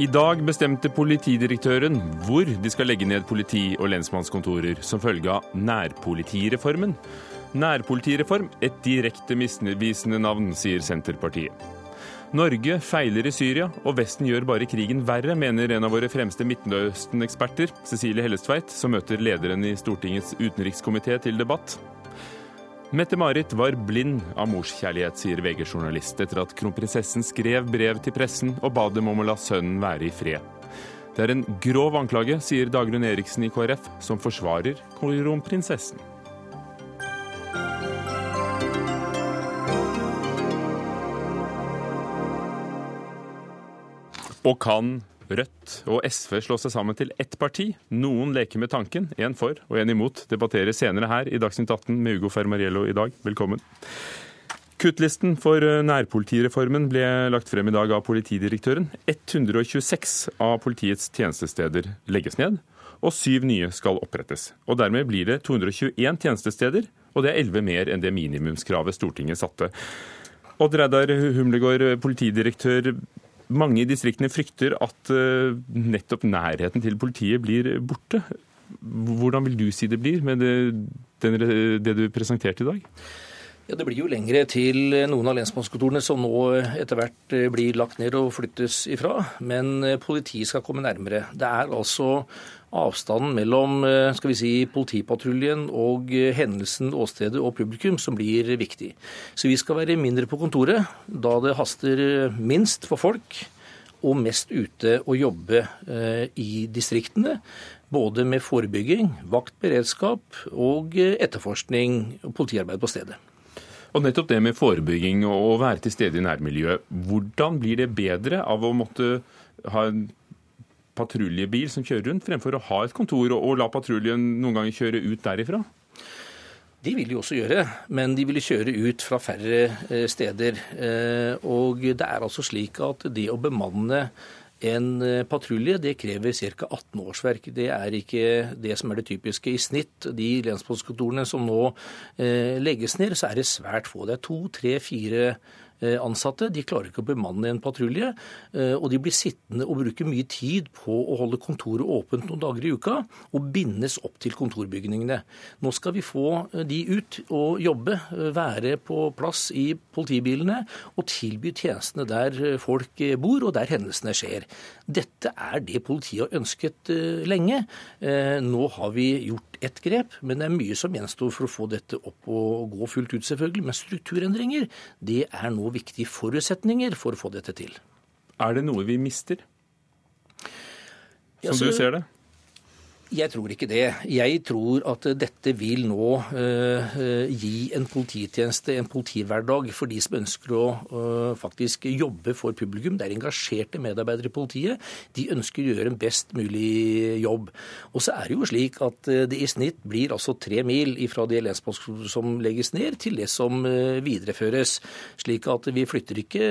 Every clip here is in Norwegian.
I dag bestemte politidirektøren hvor de skal legge ned politi- og lensmannskontorer som følge av nærpolitireformen. Nærpolitireform et direkte misvisende navn, sier Senterpartiet. Norge feiler i Syria, og Vesten gjør bare krigen verre, mener en av våre fremste Midtøsten-eksperter, Cecilie Hellestveit, som møter lederen i Stortingets utenrikskomité til debatt. Mette-Marit var blind av morskjærlighet, sier VG-journalist, etter at kronprinsessen skrev brev til pressen og ba dem om å la sønnen være i fred. Det er en grov anklage, sier Dagrun Eriksen i KrF, som forsvarer kronprinsessen. Og kan Rødt og SV slå seg sammen til ett parti. Noen leker med tanken. Én for og én imot. Debatterer senere her i Dagsnytt 18 med Ugo Fermariello i dag. Velkommen. Kuttlisten for eh, nærpolitireformen ble lagt frem i dag av politidirektøren. 126 av politiets tjenestesteder legges ned, og syv nye skal opprettes. Og Dermed blir det 221 tjenestesteder, og det er 11 mer enn det minimumskravet Stortinget satte. Odd Reidar Humlegård, politidirektør mange i distriktene frykter at eh, nettopp nærheten til politiet blir borte. Hvordan vil du si det blir med det, det du presenterte i dag? Ja, Det blir jo lengre til noen av lensmannskontorene som nå etter hvert eh, blir lagt ned og flyttes ifra. Men eh, politiet skal komme nærmere. Det er altså avstanden mellom eh, skal vi si, politipatruljen og eh, hendelsen, åstedet og publikum som blir viktig. Så vi skal være mindre på kontoret da det haster eh, minst for folk, og mest ute og jobbe i distriktene. Både med forebygging, vaktberedskap og etterforskning og politiarbeid på stedet. Og nettopp det med forebygging og å være til stede i nærmiljøet, hvordan blir det bedre av å måtte ha en patruljebil som kjører rundt, fremfor å ha et kontor og, og la patruljen noen ganger kjøre ut derifra? De vil de også gjøre, men de vil kjøre ut fra færre eh, steder. Eh, og det er altså slik at det å bemanne en eh, patrulje det krever ca. 18 årsverk. Det er ikke det som er det typiske. I snitt, de lensmannskontorene som nå legges ned, så er det svært få. Det er to, tre, fire ansatte. De klarer ikke å bemanne en patrulje. Eh, og de blir sittende og bruke mye tid på å holde kontoret åpent noen dager i uka, og bindes opp til kontorbygningene. Nå skal vi få eh, de ut og jobbe, være på plass i politibilene og tilby tjenestene der folk bor og der hendelsene skjer. Dette er det politiet har ønsket lenge. Nå har vi gjort ett grep, men det er mye som gjenstår for å få dette opp og gå fullt ut, selvfølgelig. Men strukturendringer det er nå viktige forutsetninger for å få dette til. Er det noe vi mister? Som ja, så, du ser det? Jeg tror ikke det. Jeg tror at dette vil nå uh, gi en polititjeneste, en politihverdag, for de som ønsker å uh, faktisk jobbe for publikum. Det er engasjerte medarbeidere i politiet. De ønsker å gjøre en best mulig jobb. Og så er det jo slik at det i snitt blir altså tre mil fra det lensmannskontoret som legges ned, til det som videreføres. Slik at vi flytter ikke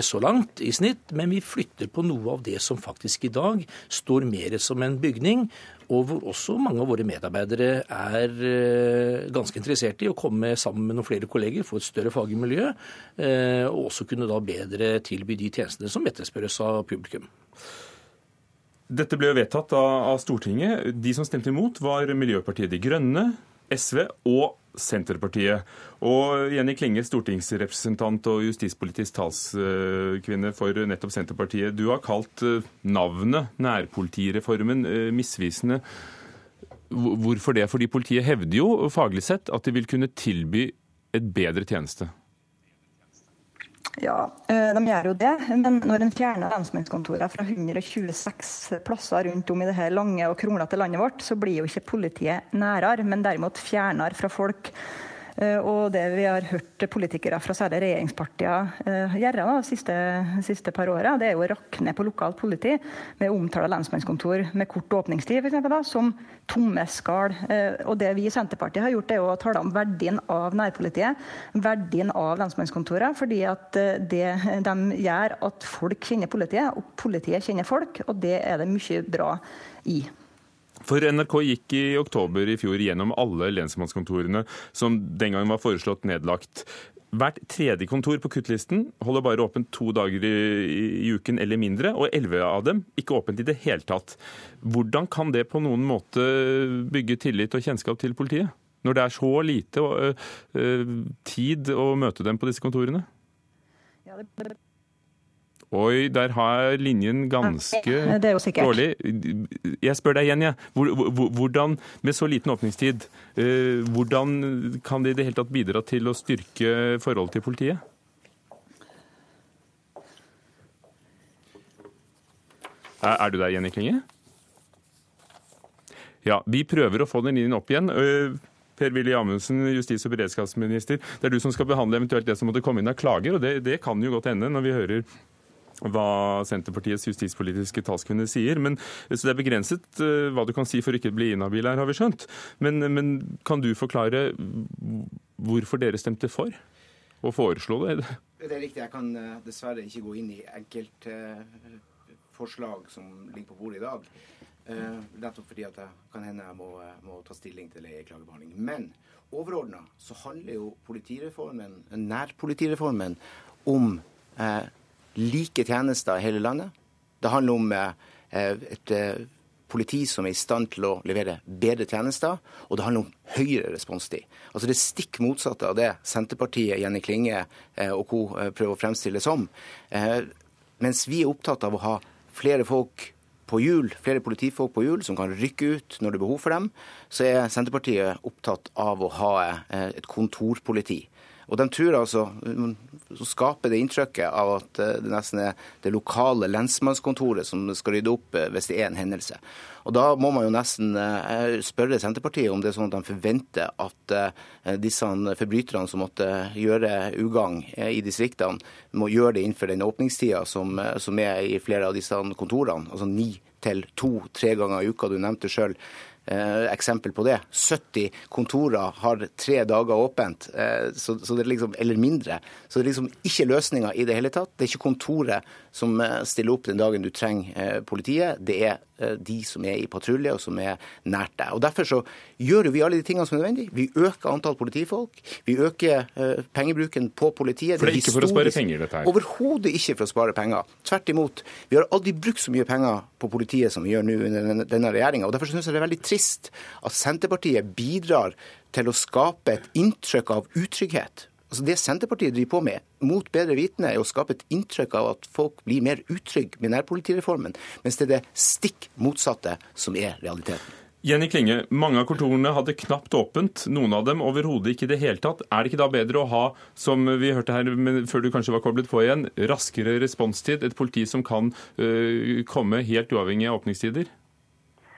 så langt i snitt, men vi flytter på noe av det som faktisk i dag står mer som en bygning og hvor også mange av våre medarbeidere er eh, ganske interessert i å komme sammen med noen flere kolleger, få et større faglig miljø, eh, og også kunne da bedre tilby de tjenestene som etterspørres av publikum. Dette ble jo vedtatt av Stortinget. De som stemte imot, var Miljøpartiet De Grønne, SV og Senterpartiet. Og Jenny Klinge, stortingsrepresentant og justispolitisk talskvinne for nettopp Senterpartiet. Du har kalt eh, navnet nærpolitireformen eh, misvisende. Hvorfor det? Fordi politiet hevder jo faglig sett at de vil kunne tilby et bedre tjeneste. Ja, eh, de gjør jo det. Men når en fjerner lensmannskontorene fra 126 plasser rundt om i det her lange og kronglete landet vårt, så blir jo ikke politiet nærere, men derimot fjernere fra folk. Eh, og det vi har hørt politikere fra særlig regjeringspartiene eh, gjøre de siste, siste, par åra, det er jo å rakke ned på lokalt politi med omtale av lensmannskontor med kort åpningstid, for eksempel, da, som tomme skall. Eh, og det vi i Senterpartiet har gjort, er å tale om verdien av nærpolitiet, verdien av lensmannskontorene, fordi at det de gjør at folk kjenner politiet, og politiet kjenner folk, og det er det mye bra i. For NRK gikk i oktober i fjor gjennom alle lensmannskontorene som den gangen var foreslått nedlagt. Hvert tredje kontor på kuttlisten holder bare åpent to dager i, i uken eller mindre, og elleve av dem ikke åpent i det hele tatt. Hvordan kan det på noen måte bygge tillit og kjennskap til politiet? Når det er så lite uh, tid å møte dem på disse kontorene? Ja, det Oi, der har linjen ganske dårlig. Jeg spør deg igjen, jeg. Ja. Hvordan, med så liten åpningstid, uh, hvordan kan det i det hele tatt bidra til å styrke forholdet til politiet? Er, er du der, Jenny Klinge? Ja, vi prøver å få den linjen opp igjen. Uh, Per-Willy Amundsen, justis- og beredskapsminister. Det er du som skal behandle eventuelt det som måtte komme inn av klager, og det, det kan jo godt hende når vi hører hva Senterpartiets justispolitiske talskvinne sier. Men, så Det er begrenset uh, hva du kan si for ikke å bli inhabil her, har vi skjønt. Men, men, kan du forklare hvorfor dere stemte for å foreslå det? Det er riktig. Jeg kan uh, dessverre ikke gå inn i enkeltforslag uh, som ligger på bordet i dag. Nettopp fordi at jeg kan hende jeg må, må ta stilling til det klagebehandling. Men overordna så handler jo politireformen, nærpolitireformen om eh, like tjenester i hele landet. Det handler om eh, et eh, politi som er i stand til å levere bedre tjenester, og det handler om høyere responstid. Altså Det stikk motsatte av det Senterpartiet, Jenny Klinge eh, og co. Eh, prøver å fremstille det som. mens vi er opptatt av å ha flere folk på hjul, flere politifolk på hjul som kan rykke ut når det er behov for dem, så er Senterpartiet opptatt av å ha eh, et kontorpoliti. Og de tror altså, Så skaper det inntrykket av at eh, det nesten er det lokale lensmannskontoret som skal rydde opp eh, hvis det er en hendelse. Og Da må man jo nesten spørre Senterpartiet om det er sånn at de forventer at disse forbryterne som måtte gjøre ugagn i distriktene, må gjøre det innenfor den åpningstida som, som er i flere av disse kontorene. altså ni til to-tre ganger i uka. Du nevnte sjøl eh, eksempel på det. 70 kontorer har tre dager åpent, eh, så, så, liksom, eller mindre. Så det er liksom ikke løsninga i det hele tatt. Det er ikke kontoret som eh, stiller opp den dagen du trenger eh, politiet. Det er Eh, de som er i patrulje og som er nært deg. Og Derfor så gjør vi alle de tingene som er nødvendig. Vi øker antall politifolk. Vi øker pengebruken på politiet. For det er ikke for å spare penger, dette her? Overhodet ikke for å spare penger. Tvert imot. Vi har aldri brukt så mye penger på politiet som vi gjør nå under denne regjeringa. Derfor syns jeg det er veldig trist at Senterpartiet bidrar til å skape et inntrykk av utrygghet Altså Det Senterpartiet driver på med, mot bedre vitende, er å skape et inntrykk av at folk blir mer utrygge med nærpolitireformen, mens det er det stikk motsatte som er realiteten. Jenny Klinge, mange av kontorene hadde knapt åpent, noen av dem overhodet ikke i det hele tatt. Er det ikke da bedre å ha, som vi hørte her før du kanskje var koblet på igjen, raskere responstid? Et politi som kan øh, komme helt uavhengig av åpningstider?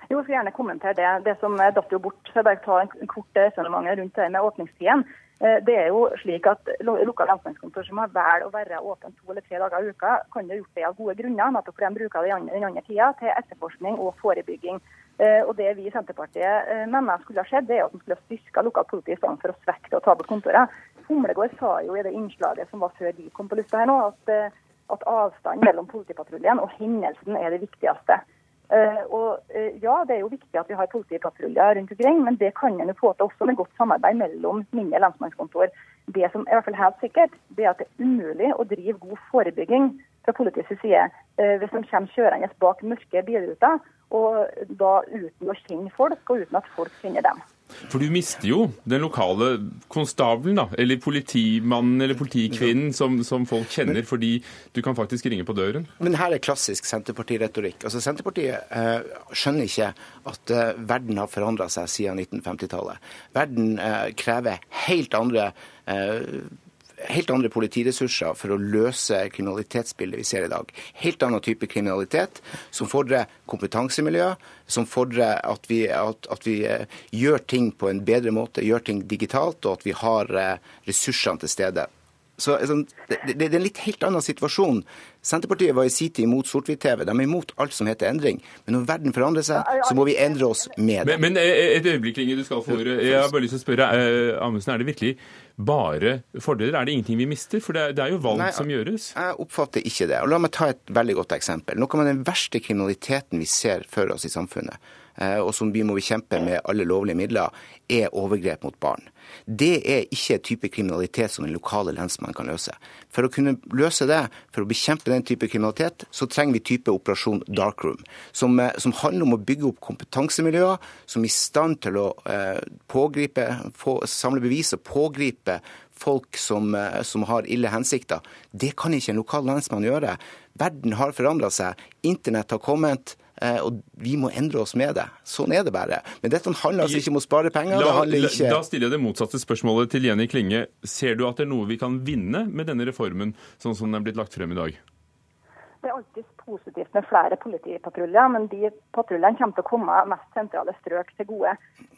Jo, jeg skal gjerne kommentere det. Det som datt jo bort, så jeg bare ta en kort resonnement rundt det med åpningstiden. Eh, det er jo slik at Lokale lensmannskontor som har valgt å være åpne to eller tre dager i uka, kan jo gjort det av gode grunner, nettopp fordi de bruker den andre, tida til etterforskning og forebygging. Eh, og Det vi i Senterpartiet eh, mener skulle ha skjedd, det er at man skulle ha styrka lokalt politi i for å svekke det og ta bort kontoret. Humlegård sa jo i det innslaget som var før vi kom på lufta her nå, at, at avstanden mellom politipatruljen og hendelsen er det viktigste. Uh, og uh, ja, Det er jo viktig at vi har politipatruljer rundt omkring, men det kan en få til også med godt samarbeid mellom mindre lensmannskontor. Det som er i hvert fall helt sikkert, det er at det er umulig å drive god forebygging fra politiets side uh, hvis de kommer kjørende bak mørke bilruter, og da uten å kjenne folk, og uten at folk kjenner dem. For du mister jo den lokale konstabelen, da, eller politimannen eller politikvinnen som, som, folk kjenner, fordi du kan faktisk ringe på døren. Men her er klassisk Senterpartiretorikk. Altså, Senterpartiet eh, skjønner ikke at eh, verden har forandra seg siden 1950-tallet. Verden eh, krever helt andre eh, helt andre politiressurser for å løse kriminalitetsbildet vi ser i dag. Helt annen type kriminalitet som fordrer kompetansemiljø, som fordrer at vi, at, at vi, eh, gjør ting på en bedre måte, gjør ting digitalt, og at vi har eh, ressursene til stede. Så sånn, det, det, er en litt helt annen situasjon. Senterpartiet var i sin tid imot sort-hvitt-TV. De er imot alt som heter endring. Men når verden forandrer seg, så må vi endre oss med det. Men, men eh, et øyeblikk, Inge, du skal få ordet. Jeg har bare lyst til å spørre. Amundsen, er det virkelig bare fordeler? Er det ingenting vi mister? For det er, det er jo valg Nei, som gjøres. Jeg oppfatter ikke det. Og La meg ta et veldig godt eksempel. Noe av den verste kriminaliteten vi ser for oss i samfunnet, og som vi må bekjempe med alle lovlige midler, er overgrep mot barn. Det er ikke en type kriminalitet som den lokale lensmannen kan løse. For å kunne løse det, for å bekjempe den type kriminalitet, så trenger vi type operasjon Dark Room. Som, eh, som handler om å bygge opp kompetansemiljøer som er i stand til å eh, pågripe, få, samle bevis og pågripe folk som, eh, som, har ille hensikter. Det kan ikke en lokal lensmann gjøre. Verden har forandra seg. Internett har kommet. Eh, og vi må endre oss med det. Sånn er det bare. Men dette handler altså ikke om å spare penger. La, ikke... Da stiller jeg det motsatte spørsmålet til Jenny Klinge. Ser du at det er noe vi kan vinne med denne reformen, sånn som den er blitt lagt frem i dag? Det er alltid positivt med flere politipatruljer, men de patruljene kommer til å komme mest sentrale strøk til gode.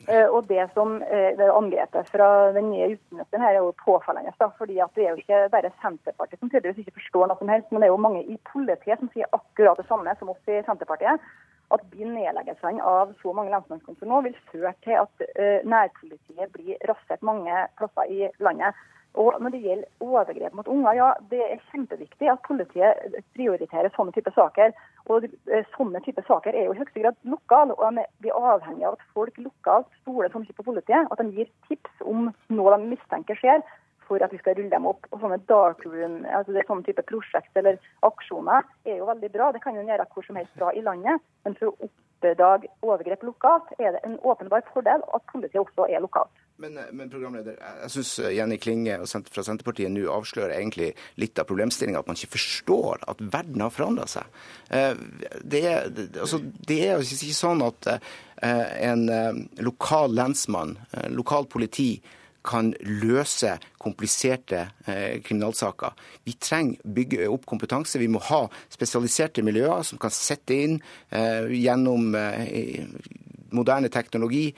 Eh, og Det som eh, det angrepet fra den nye justisministeren her er jo påfallende. Fordi at Det er jo ikke bare Senterpartiet som tydeligvis ikke forstår noe som helst, men det er jo mange i politiet som sier akkurat det samme som oss i Senterpartiet. At de nedleggelsene av så mange lensmannskontor nå vil føre til at uh, nærpolitiet blir rasert mange plasser i landet. Og Når det gjelder overgrep mot unger, ja, det er kjempeviktig at politiet prioriterer sånne typer saker. Og eh, Sånne typer saker er jo i høyeste grad lokale, og vi er avhengig av at folk lokalt stoler sånn på politiet. At de gir tips om noe de mistenker skjer, for at vi skal rulle dem opp. Og Sånne dark room, altså det er sånne type prosjekt eller aksjoner er jo veldig bra. Det kan jo gjøre hvor som helst bra i landet. Men for å oppdage overgrep lokalt er det en åpenbar fordel at politiet også er lokalt. Men, eh, men, programleder, jeg syns eh, Jenny Klinge fra Senterpartiet nå avslører egentlig litt av problemstillinga. At man ikke forstår at verden har forandra seg. Eh, det er, altså, er ikke sånn at en lokal lensmann, lokal politi, kan løse kompliserte kriminalsaker. Vi trenger bygge opp kompetanse. Vi må ha spesialiserte miljøer som kan sette inn gjennom moderne teknologi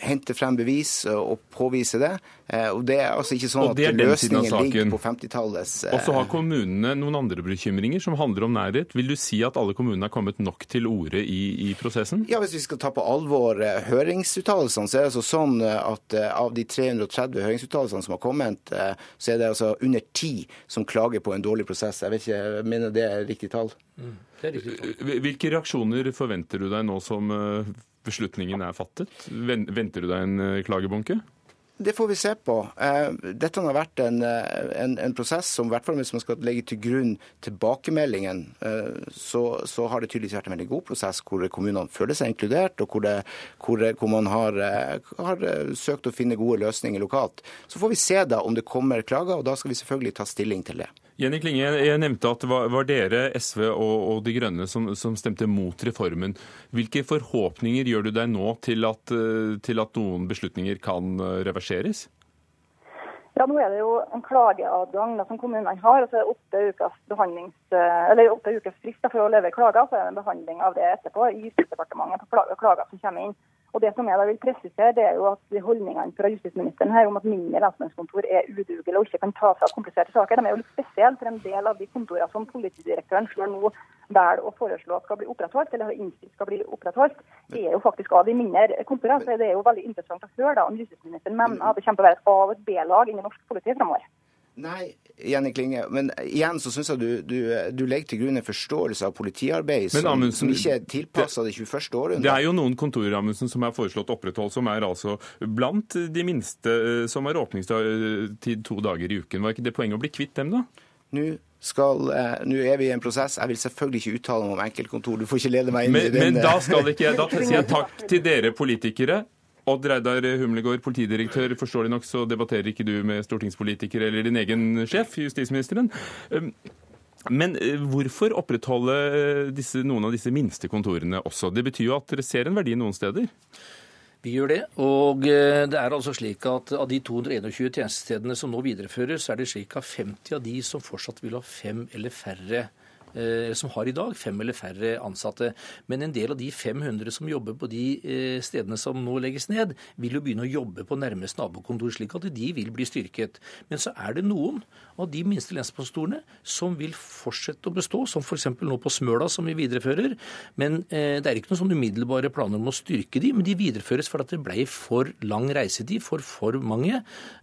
hente frem bevis og påvise det. Eh, og Det er altså ikke sånn at løsningen ligger på 50-tallets Og så har kommunene noen andre bekymringer som handler om nærhet. Vil du si at alle kommunene har kommet nok til orde i, i prosessen? Ja, Hvis vi skal ta på alvor eh, høringsuttalelsene, så er det altså sånn eh, at av de 330 høringsuttalelsene som har kommet, så er det altså under ti som klager på en dårlig prosess. Jeg vet ikke, jeg mener det er riktig tall. Mm, er riktig tall. Hvilke reaksjoner forventer du deg nå som beslutningen er fattet? Venter du deg en eh, klagebunke? Det får vi se på. Eh, dette har vært en, eh, en, en, prosess som, i hvis man skal legge til grunn tilbakemeldingen, så, så, har det tydeligvis vært en veldig god prosess hvor kommunene føler seg inkludert, og hvor, det, hvor, hvor man har, har, søkt å finne gode løsninger lokalt. Så får vi se da om det kommer klager, og da skal vi selvfølgelig ta stilling til det. Jenny Klinge, jeg nevnte at det var, dere, SV og, og De Grønne, som, som, stemte mot reformen. Hvilke forhåpninger gjør du deg nå til at, eh, til at noen beslutninger kan eh, reverseres? Ja, Nå er det jo en klageadgang da, som kommunene har. altså Åtte ukers, eller åtte ukers frist for å levere klager. Så er det en behandling av det etterpå i Justisdepartementet på klager som kommer inn. Og det som jeg da vil presisere, det er jo at holdningene fra justisministeren her om at mindre lensmannskontor er udugelige og ikke kan ta av kompliserte saker, de er jo litt spesielle. For en del av de kontorene som politidirektøren selv nå velger å foreslå skal bli opprettholdt, eller har innstilt skal bli opprettholdt, det er jo faktisk av de mindre kontorene. Så det er jo veldig interessant å høre da om justisministeren mener at det kommer til å være et A- og et B-lag innen norsk politi fremover. Nei, Jenny Klinge, men igjen så syns jeg du, du, du, legger til grunn en forståelse av politiarbeid som, Amundsen, som ikke er tilpassa det 21. århundre. Det er jo noen kontorer Amundsen, som er foreslått opprettholdt, som er altså blant de minste eh, som har åpningstid to dager i uken. Var ikke det poenget å bli kvitt dem, da? Nå skal, eh, nå er vi i en prosess. Jeg vil selvfølgelig ikke uttale meg om enkeltkontor. Du får ikke lede meg inn men, i den Men da skal ikke jeg. Da sier jeg takk til dere politikere. Odd Reidar Humlegård, politidirektør. Forståelig nok så debatterer ikke du med stortingspolitikere eller din egen sjef, justisministeren. Um, men eh, hvorfor opprettholde eh, disse, noen av disse minste kontorene også? Det betyr jo at dere ser en verdi noen steder? Vi gjør det. Og eh, det er altså slik at av de 221 tjenestestedene som nå videreføres, så er det slik at 50 av de som fortsatt vil ha fem eller færre som har i dag, fem eller færre ansatte. Men en del av de 500 som jobber på de eh, stedene som nå legges ned, vil jo begynne å jobbe på nærmest nabokontor, slik at de vil bli styrket. Men så er det noen av de minste lensmannskontorene som vil fortsette å bestå, som f.eks. nå på Smøla, som vi viderefører. Men eh, det er ikke noen sånn umiddelbare planer om å styrke de, men de videreføres fordi det ble for lang reisetid for for mange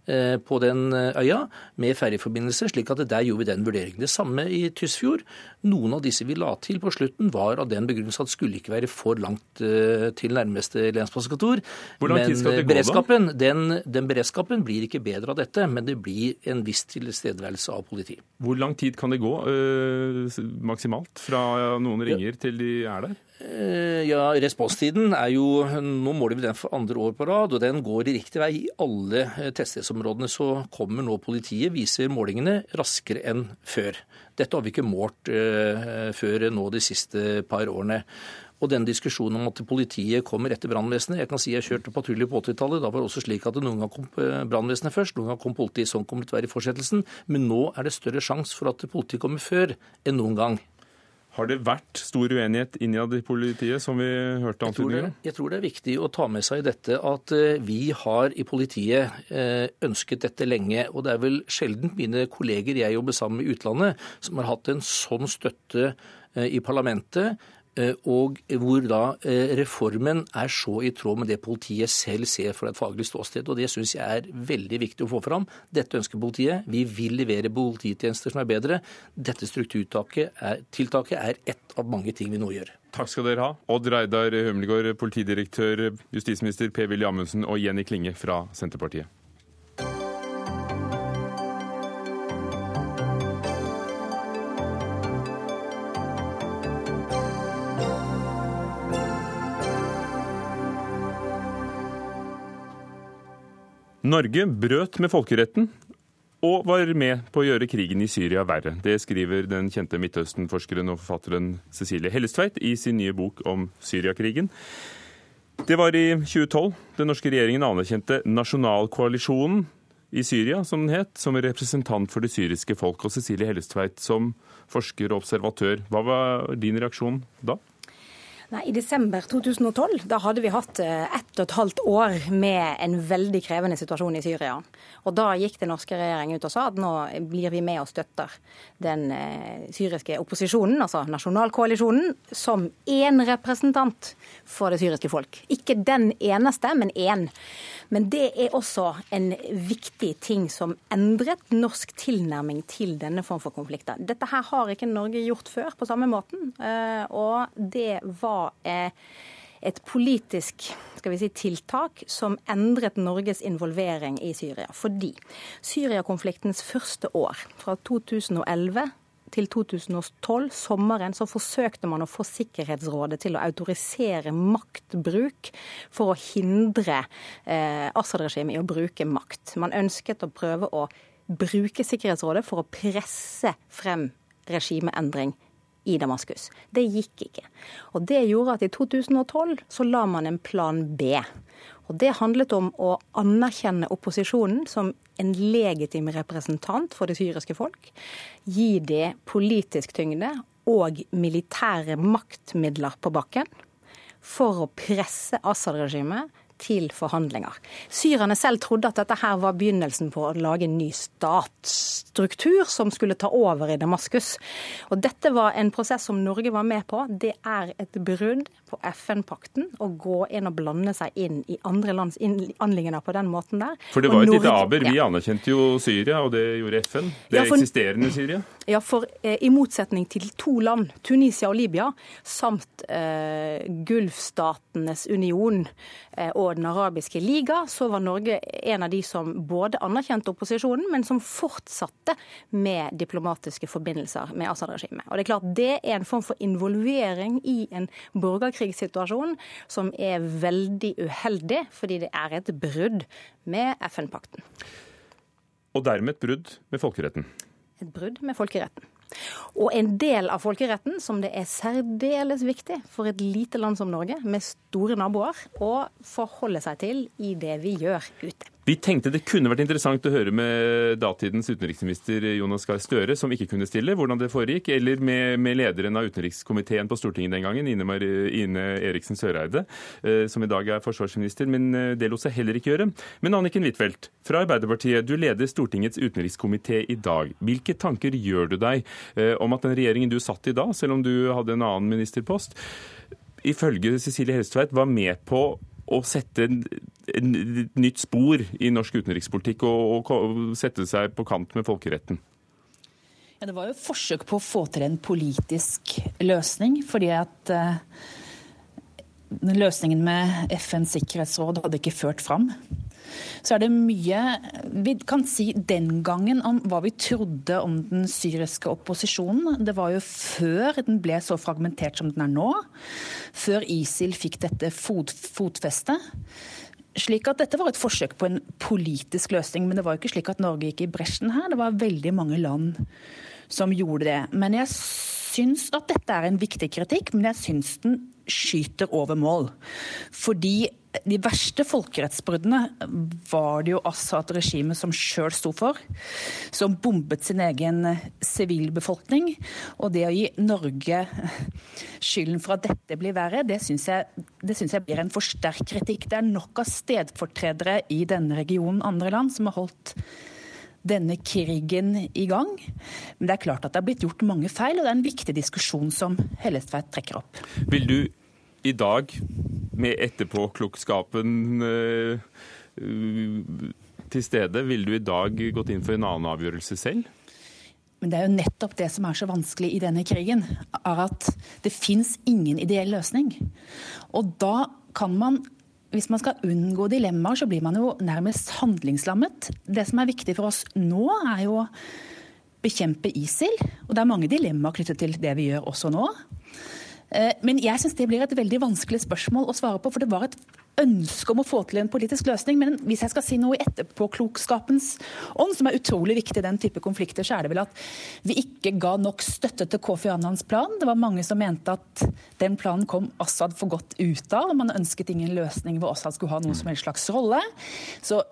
på den øya med ferjeforbindelse, slik at der gjorde vi den vurderingen. Det samme i Tysfjord Noen av disse vi la til på slutten, var av den begrunnelse at det skulle ikke være for langt uh, til nærmeste lensmannskontor. Skal det gå, beredskapen? Den, den, beredskapen blir ikke bedre av dette, men det blir en viss tilstedeværelse av politi. Hvor lang tid kan det gå øh, maksimalt fra noen ringer til de er der? Ja, Responstiden er jo Nå måler vi den for andre år på rad, og den går i riktig vei. I alle tettstedsområdene så kommer nå politiet, viser målingene, raskere enn før. Dette har vi ikke målt uh, før nå de siste par årene. Og den diskusjonen om at politiet kommer etter brannvesenet Jeg kan si jeg kjørte patrulje på 80-tallet. Da var det også slik at noen gang kom brannvesenet først, noen gang kom politiet. Sånn kommer det til å være i fortsettelsen. Men nå er det større sjanse for at politiet kommer før enn noen gang. Har det vært stor uenighet innad i politiet, som vi hørte antydninger om? Jeg tror det er viktig å ta med seg dette at eh, vi har i politiet eh, ønsket dette lenge. Og det er vel sjelden mine kolleger jeg jobber sammen med i utlandet, som har hatt en sånn støtte eh, i parlamentet og hvor da eh, reformen er så i tråd med det politiet selv ser fra et faglig ståsted. og Det syns jeg er veldig viktig å få fram. Dette ønsker politiet. Vi vil levere polititjenester som er bedre. Dette strukturtiltaket er ett av mange ting vi nå gjør. Takk skal dere ha. Odd Reidar Humlegård, politidirektør, justisminister Per-Willy Amundsen og Jenny Klinge fra Senterpartiet. Norge brøt med folkeretten og var med på å gjøre krigen i Syria verre. Det skriver den kjente Midtøsten-forskeren og forfatteren Cecilie Hellestveit i sin nye bok om Syriakrigen. Det var i 2012 den norske regjeringen anerkjente Nasjonalkoalisjonen i Syria, som den het, som representant for det syriske folk. Og Cecilie Hellestveit som forsker og observatør, hva var din reaksjon da? Nei, I desember 2012 da hadde vi hatt eh, ett og et halvt år med en veldig krevende situasjon i Syria. Og Da gikk den norske regjeringen ut og sa at nå blir vi med og støtter den eh, syriske opposisjonen, altså nasjonalkoalisjonen, som én representant for det syriske folk. Ikke den eneste, men én. Men det er også en viktig ting som endret norsk tilnærming til denne form for konflikter. Dette her har ikke Norge gjort før på samme måten. Eh, og det var eh, et politisk skal vi si, tiltak som endret Norges involvering i Syria. Fordi Syria-konfliktens første år, fra 2011 til 2012, sommeren, så forsøkte man å få Sikkerhetsrådet til å autorisere maktbruk for å hindre eh, Assad-regimet i å bruke makt. Man ønsket å prøve å bruke Sikkerhetsrådet for å presse frem regimeendring i Damaskus. Det gikk ikke. Og Det gjorde at i 2012 så la man en plan B. Og Det handlet om å anerkjenne opposisjonen som en legitim representant for det syriske folk. Gi det politisk tyngde og militære maktmidler på bakken for å presse Assad-regimet til forhandlinger. Syrerne selv trodde at dette her var begynnelsen på å lage en ny statsstruktur som skulle ta over i Damaskus. Og dette var en prosess som Norge var med på. Det er et brudd på FN-pakten å gå inn og blande seg inn i andre lands anliggender på den måten der. For det var et lite aber. Vi anerkjente jo Syria, og det gjorde FN. Det ja, for, eksisterende Syria. Ja, for eh, i motsetning til to land, Tunisia og Libya, samt eh, Gulfstatenes union eh, og Den arabiske liga, så var Norge en av de som både anerkjente opposisjonen, men som fortsatte med diplomatiske forbindelser med Assad-regimet. Og Det er klart det er en form for involvering i en borgerkrigssituasjon som er veldig uheldig, fordi det er et brudd med FN-pakten. Og dermed et brudd med folkeretten? Et brudd med folkeretten. Og en del av folkeretten som det er særdeles viktig for et lite land som Norge, med store naboer, å forholde seg til i det vi gjør ute. Vi tenkte det kunne vært interessant å høre med datidens utenriksminister Jonas Gahr Støre, som ikke kunne stille, hvordan det foregikk, eller med, med lederen av utenrikskomiteen på Stortinget den gangen, Ine, Ine Eriksen Søreide, eh, som i dag er forsvarsminister, men eh, det lot seg heller ikke gjøre. Men Anniken Huitfeldt fra Arbeiderpartiet, du leder Stortingets utenrikskomité i dag. Hvilke tanker gjør du deg eh, om at den regjeringen du satt i da, selv om du hadde en annen ministerpost, ifølge Cecilie Helstveit var med på å sette et nytt spor i norsk utenrikspolitikk og, og, sette seg på kant med folkeretten? Ja, det var jo forsøk på å få til en politisk løsning, fordi at uh, løsningen med FNs sikkerhetsråd hadde ikke ført fram. Så er det mye vi kan si den gangen om hva vi trodde om den syriske opposisjonen. Det var jo før den ble så fragmentert som den er nå. Før ISIL fikk dette fot, fotfestet. Slik at Dette var et forsøk på en politisk løsning, men det var jo ikke slik at Norge gikk i bresjen her. Det var veldig mange land som gjorde det. Men jeg syns at dette er en viktig kritikk, men jeg syns den skyter over mål. Fordi de verste folkerettsbruddene var det jo Assad-regimet som sjøl sto for. Som bombet sin egen sivilbefolkning. Og det å gi Norge skylden for at dette blir verre, det syns jeg, jeg, blir en for sterk kritikk. Det er nok av stedfortredere i denne regionen, andre land, som har holdt denne krigen i gang. Men det er klart at det har blitt gjort mange feil, og det er en viktig diskusjon som Hellestveit trekker opp. Vil du i dag, med etterpåklokskapen uh, til stede, ville du i dag gått inn for en annen avgjørelse selv? Men det er jo nettopp det som er så vanskelig i denne krigen, er at det fins ingen ideell løsning. Og da kan man hvis man skal unngå dilemmaer, så blir man jo nærmest handlingslammet. Det som er viktig for oss nå, er jo å bekjempe ISIL. Og det er mange dilemmaer knyttet til det vi gjør også nå. Eh, men jeg syns det blir et veldig vanskelig spørsmål å svare på, for det var et ønske om å få til en politisk løsning. Men hvis jeg skal si noe i etterpåklokskapens ånd, som er utrolig viktig i den type konflikter, så er det vel at vi ikke ga nok støtte til Kofi Annans plan. Det var mange som mente at den planen kom Assad for godt ut av. og Man ønsket ingen løsning hvor Assad skulle ha noen som helst slags rolle. Så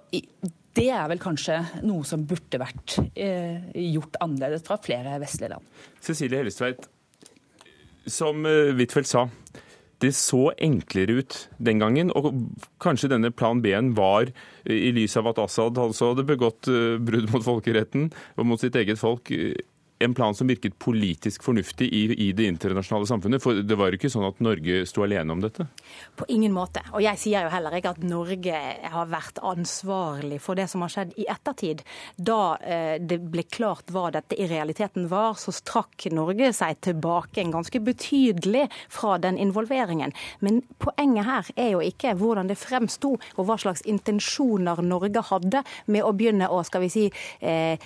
det er vel kanskje noe som burde vært eh, gjort annerledes fra flere vestlige land. Cecilie Hellestveit, som eh, Huitfeldt sa, det så enklere ut den gangen. Og kanskje denne plan B-en var, eh, i lys av at Assad altså hadde begått eh, brudd mot folkeretten og mot sitt eget folk, en plan som virket politisk fornuftig i, i, det internasjonale samfunnet? For det var jo ikke sånn at Norge sto alene om dette? På ingen måte. Og jeg sier jo heller ikke at Norge har vært ansvarlig for det som har skjedd i ettertid. Da eh, det ble klart hva dette i realiteten var, så strakk Norge seg tilbake en ganske betydelig fra den involveringen. Men poenget her er jo ikke hvordan det fremsto, og hva slags intensjoner Norge hadde med å begynne å skal vi si, eh,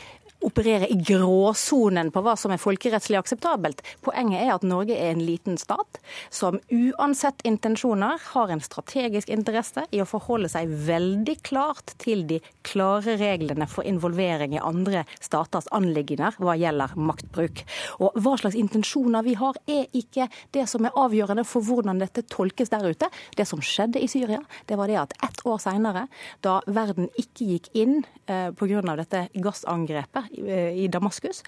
operere i gråsonen på hva som er folkerettslig akseptabelt. Poenget er at Norge er en liten stat som uansett intensjoner har en strategisk interesse i å forholde seg veldig klart til de klare reglene for involvering i andre staters anliggender hva gjelder maktbruk. Og hva slags intensjoner vi har, er ikke det som er avgjørende for hvordan dette tolkes der ute. Det som skjedde i Syria, det var det at ett år seinere, da verden ikke gikk inn eh, pga. dette gassangrepet i Damaskus.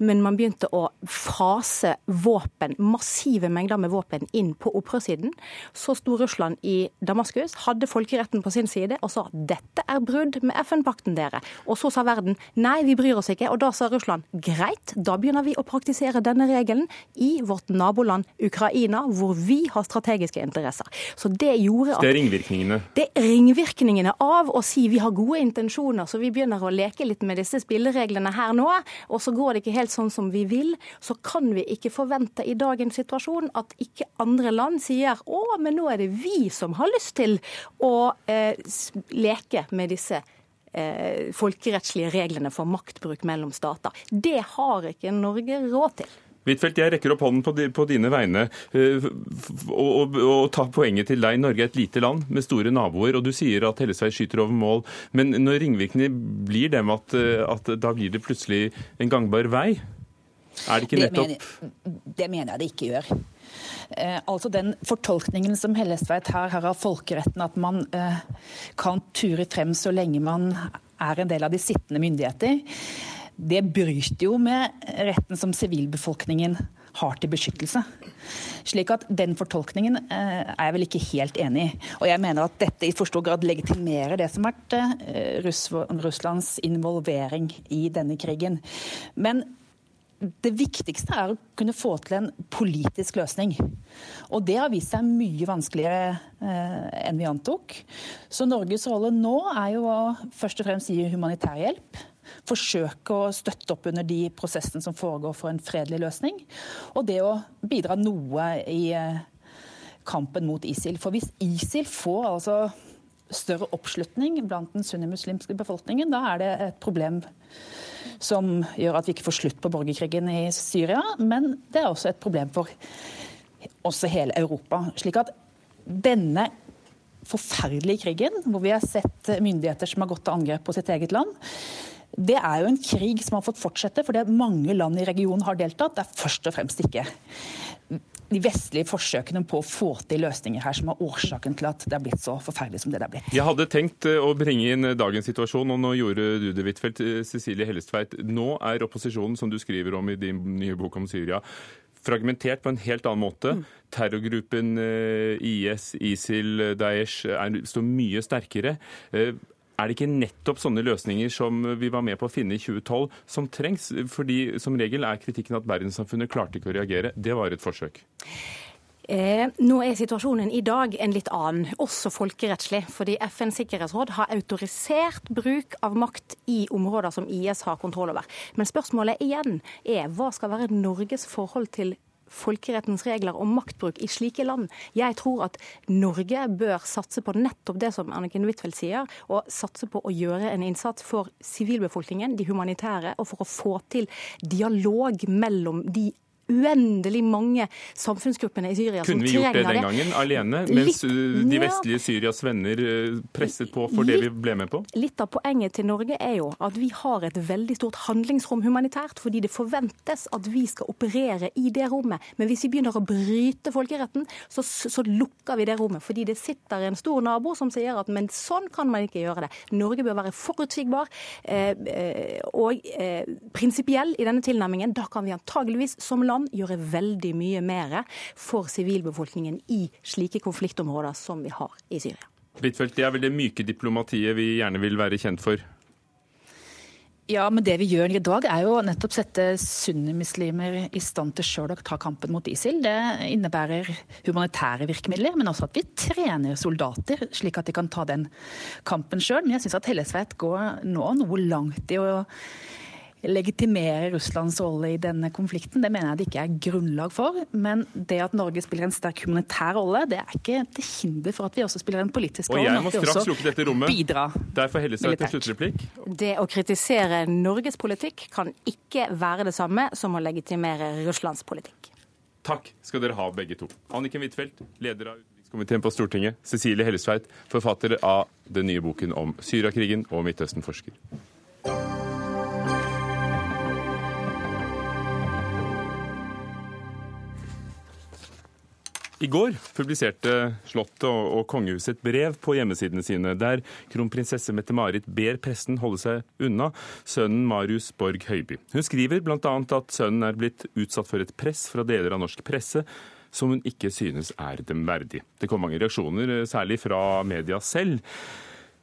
Men man begynte å fase våpen, massive mengder med våpen inn på opprørssiden. Så sto Russland i Damaskus, hadde folkeretten på sin side og sa dette er brudd med FN-pakten dere. Og så sa verden nei, vi bryr oss ikke. Og da sa Russland greit, da begynner vi å praktisere denne regelen i vårt naboland Ukraina, hvor vi har strategiske interesser. Så det gjorde at Det er ringvirkningene? Det er ringvirkningene av å si vi har gode intensjoner, så vi begynner å leke litt med disse spillereglene reglene her nå, og så går det ikke helt sånn som vi vil, så kan vi ikke forvente i dagens situasjon at ikke andre land sier å, men nå er det vi som har lyst til å eh, leke med disse eh, folkerettslige reglene for maktbruk mellom stater. Det har ikke Norge råd til. Huitfeldt, jeg rekker opp hånden på, på dine vegne uh, og, og, og tar poenget til deg. Norge er et lite land med store naboer, og du sier at Hellesveit skyter over mål. Men når ringvirkningene blir dem at, uh, at da blir det plutselig en gangbar vei? Er det ikke nettopp Det mener, det mener jeg det ikke gjør. Eh, altså Den fortolkningen som Hellestveit her har av folkeretten, at man eh, kan ture frem så lenge man er en del av de sittende myndigheter, det bryter jo med retten som sivilbefolkningen har til beskyttelse. Slik at Den fortolkningen eh, er jeg vel ikke helt enig i. Og jeg mener at dette i for stor grad legitimerer det som har vært eh, Russlands involvering i denne krigen. Men det viktigste er å kunne få til en politisk løsning. Og det har vist seg mye vanskeligere eh, enn vi antok. Så Norges rolle nå er jo å først og fremst gi humanitær hjelp. Forsøke å støtte opp under de prosessene som foregår for en fredelig løsning. Og det å bidra noe i eh, kampen mot ISIL. For hvis ISIL får altså større oppslutning blant den sunnimuslimske befolkningen, da er det et problem som gjør at vi ikke får slutt på borgerkrigen i Syria. Men det er også et problem for også hele Europa. Slik at denne forferdelige krigen, hvor vi har sett myndigheter som har gått til angrep på sitt eget land, det er jo en krig som har fått fortsette fordi mange land i regionen har deltatt. Det er først og fremst ikke de vestlige forsøkene på å få til løsninger her som er årsaken til at det er blitt så forferdelig som det det er blitt. Jeg hadde tenkt eh, å bringe inn dagens situasjon, og nå gjorde du det, Huitfeldt. Cecilie Hellestveit, nå er opposisjonen, som du skriver om i din nye bok om Syria, fragmentert på en helt annen måte. Mm. Terrorgruppen eh, IS, ISIL, Daesh er, står mye sterkere. Er det ikke nettopp sånne løsninger som vi var med på å finne i 2012, som trengs? Fordi som regel er kritikken at verdenssamfunnet klarte ikke å reagere. Det var et forsøk. Eh, nå er situasjonen i dag en litt annen, også folkerettslig. Fordi FNs sikkerhetsråd har autorisert bruk av makt i områder som IS har kontroll over. Men spørsmålet igjen er hva skal være Norges forhold til folkerettens regler om maktbruk i slike land. Jeg tror at Norge bør satse på nettopp det som Anniken Huitfeldt sier, og satse på å gjøre en innsats for sivilbefolkningen, de humanitære, og for å få til dialog mellom de uendelig mange samfunnsgruppene i Syria som trenger det. Kunne vi gjort det den gangen, alene, mens litt, de vestlige Syrias venner eh, presset på for litt, det vi ble med på? Litt av poenget til Norge er jo at vi har et veldig stort handlingsrom humanitært, fordi det forventes at vi skal operere i det rommet. Men hvis vi begynner å bryte folkeretten, så, så lukker vi det rommet. Fordi det sitter en stor nabo som sier at men sånn kan man ikke gjøre det. Norge bør være forutsigbar eh, eh og eh, prinsipiell i denne tilnærmingen. Da kan vi antageligvis som land kan gjøre veldig mye mer for sivilbefolkningen i slike konfliktområder som vi har i Syria. Huitfeldt, det er vel det myke diplomatiet vi gjerne vil være kjent for? Ja, men det vi gjør i dag er jo nettopp sette sunnimuslimer i stand til sjøl å ta kampen mot ISIL. Det innebærer humanitære virkemidler, men også at vi trener soldater, slik at de kan ta den kampen sjøl. Men jeg syns at Hellesveit går nå noe langt i å legitimere Russlands rolle i denne konflikten. Det mener jeg det ikke er grunnlag for. Men det at Norge spiller en sterk humanitær rolle, det er ikke til hinder for at vi også spiller en politisk rolle. Og jeg må straks lukke dette rommet. Bidra Derfor heller seg til sluttreplikk. Det å kritisere Norges politikk kan ikke være det samme som å legitimere Russlands politikk. Takk skal dere ha, begge to. Anniken Huitfeldt, leder av utenrikskomiteen på Stortinget. Cecilie Hellesveit, forfatter av den nye boken om Syriakrigen og Midtøsten-forsker. I går publiserte Slottet og kongehuset et brev på hjemmesidene sine, der kronprinsesse Mette-Marit ber pressen holde seg unna sønnen Marius Borg Høiby. Hun skriver bl.a. at sønnen er blitt utsatt for et press fra deler av norsk presse som hun ikke synes er dem verdig. Det kom mange reaksjoner, særlig fra media selv.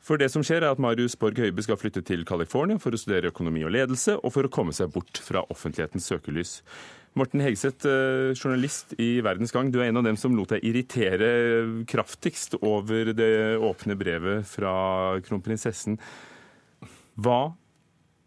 For det som skjer er at Marius Borg Høiby skal flytte til California for å studere økonomi og ledelse, og for å komme seg bort fra offentlighetens søkelys. Morten Hegseth, eh, journalist i Verdens Gang. Du er en av dem som lot deg irritere kraftigst over det åpne brevet fra kronprinsessen. Hva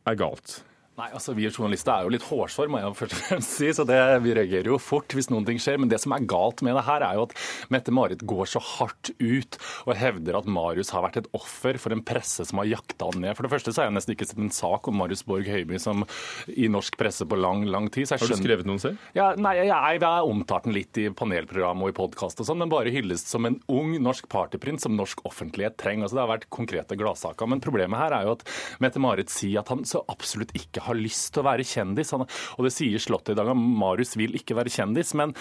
er galt? Nei, altså Vi journalister er jo litt hårsår, må jeg først og fremst si, så det, vi reagerer jo fort hvis noen ting skjer. Men det som er galt med det her, er jo at Mette-Marit går så hardt ut og hevder at Marius har vært et offer for en presse som har jakta han ned. For det første så har jeg nesten ikke sett en sak om Marius Borg Høiby som i norsk presse på lang, lang tid. Skjønner... har du skrevet noen selv? Ja, nei, jeg, jeg, jeg har omtalt den litt i panelprogram og i podkast og sånn, men bare hylles som en ung norsk partyprins som norsk offentlighet trenger. Altså Det har vært konkrete gladsaker. Men problemet her er jo at Mette-Marit sier at han så absolutt ikke har lyst til å være kjendis. og det sier Slottet i dag at Marius vil ikke være kjendis. Men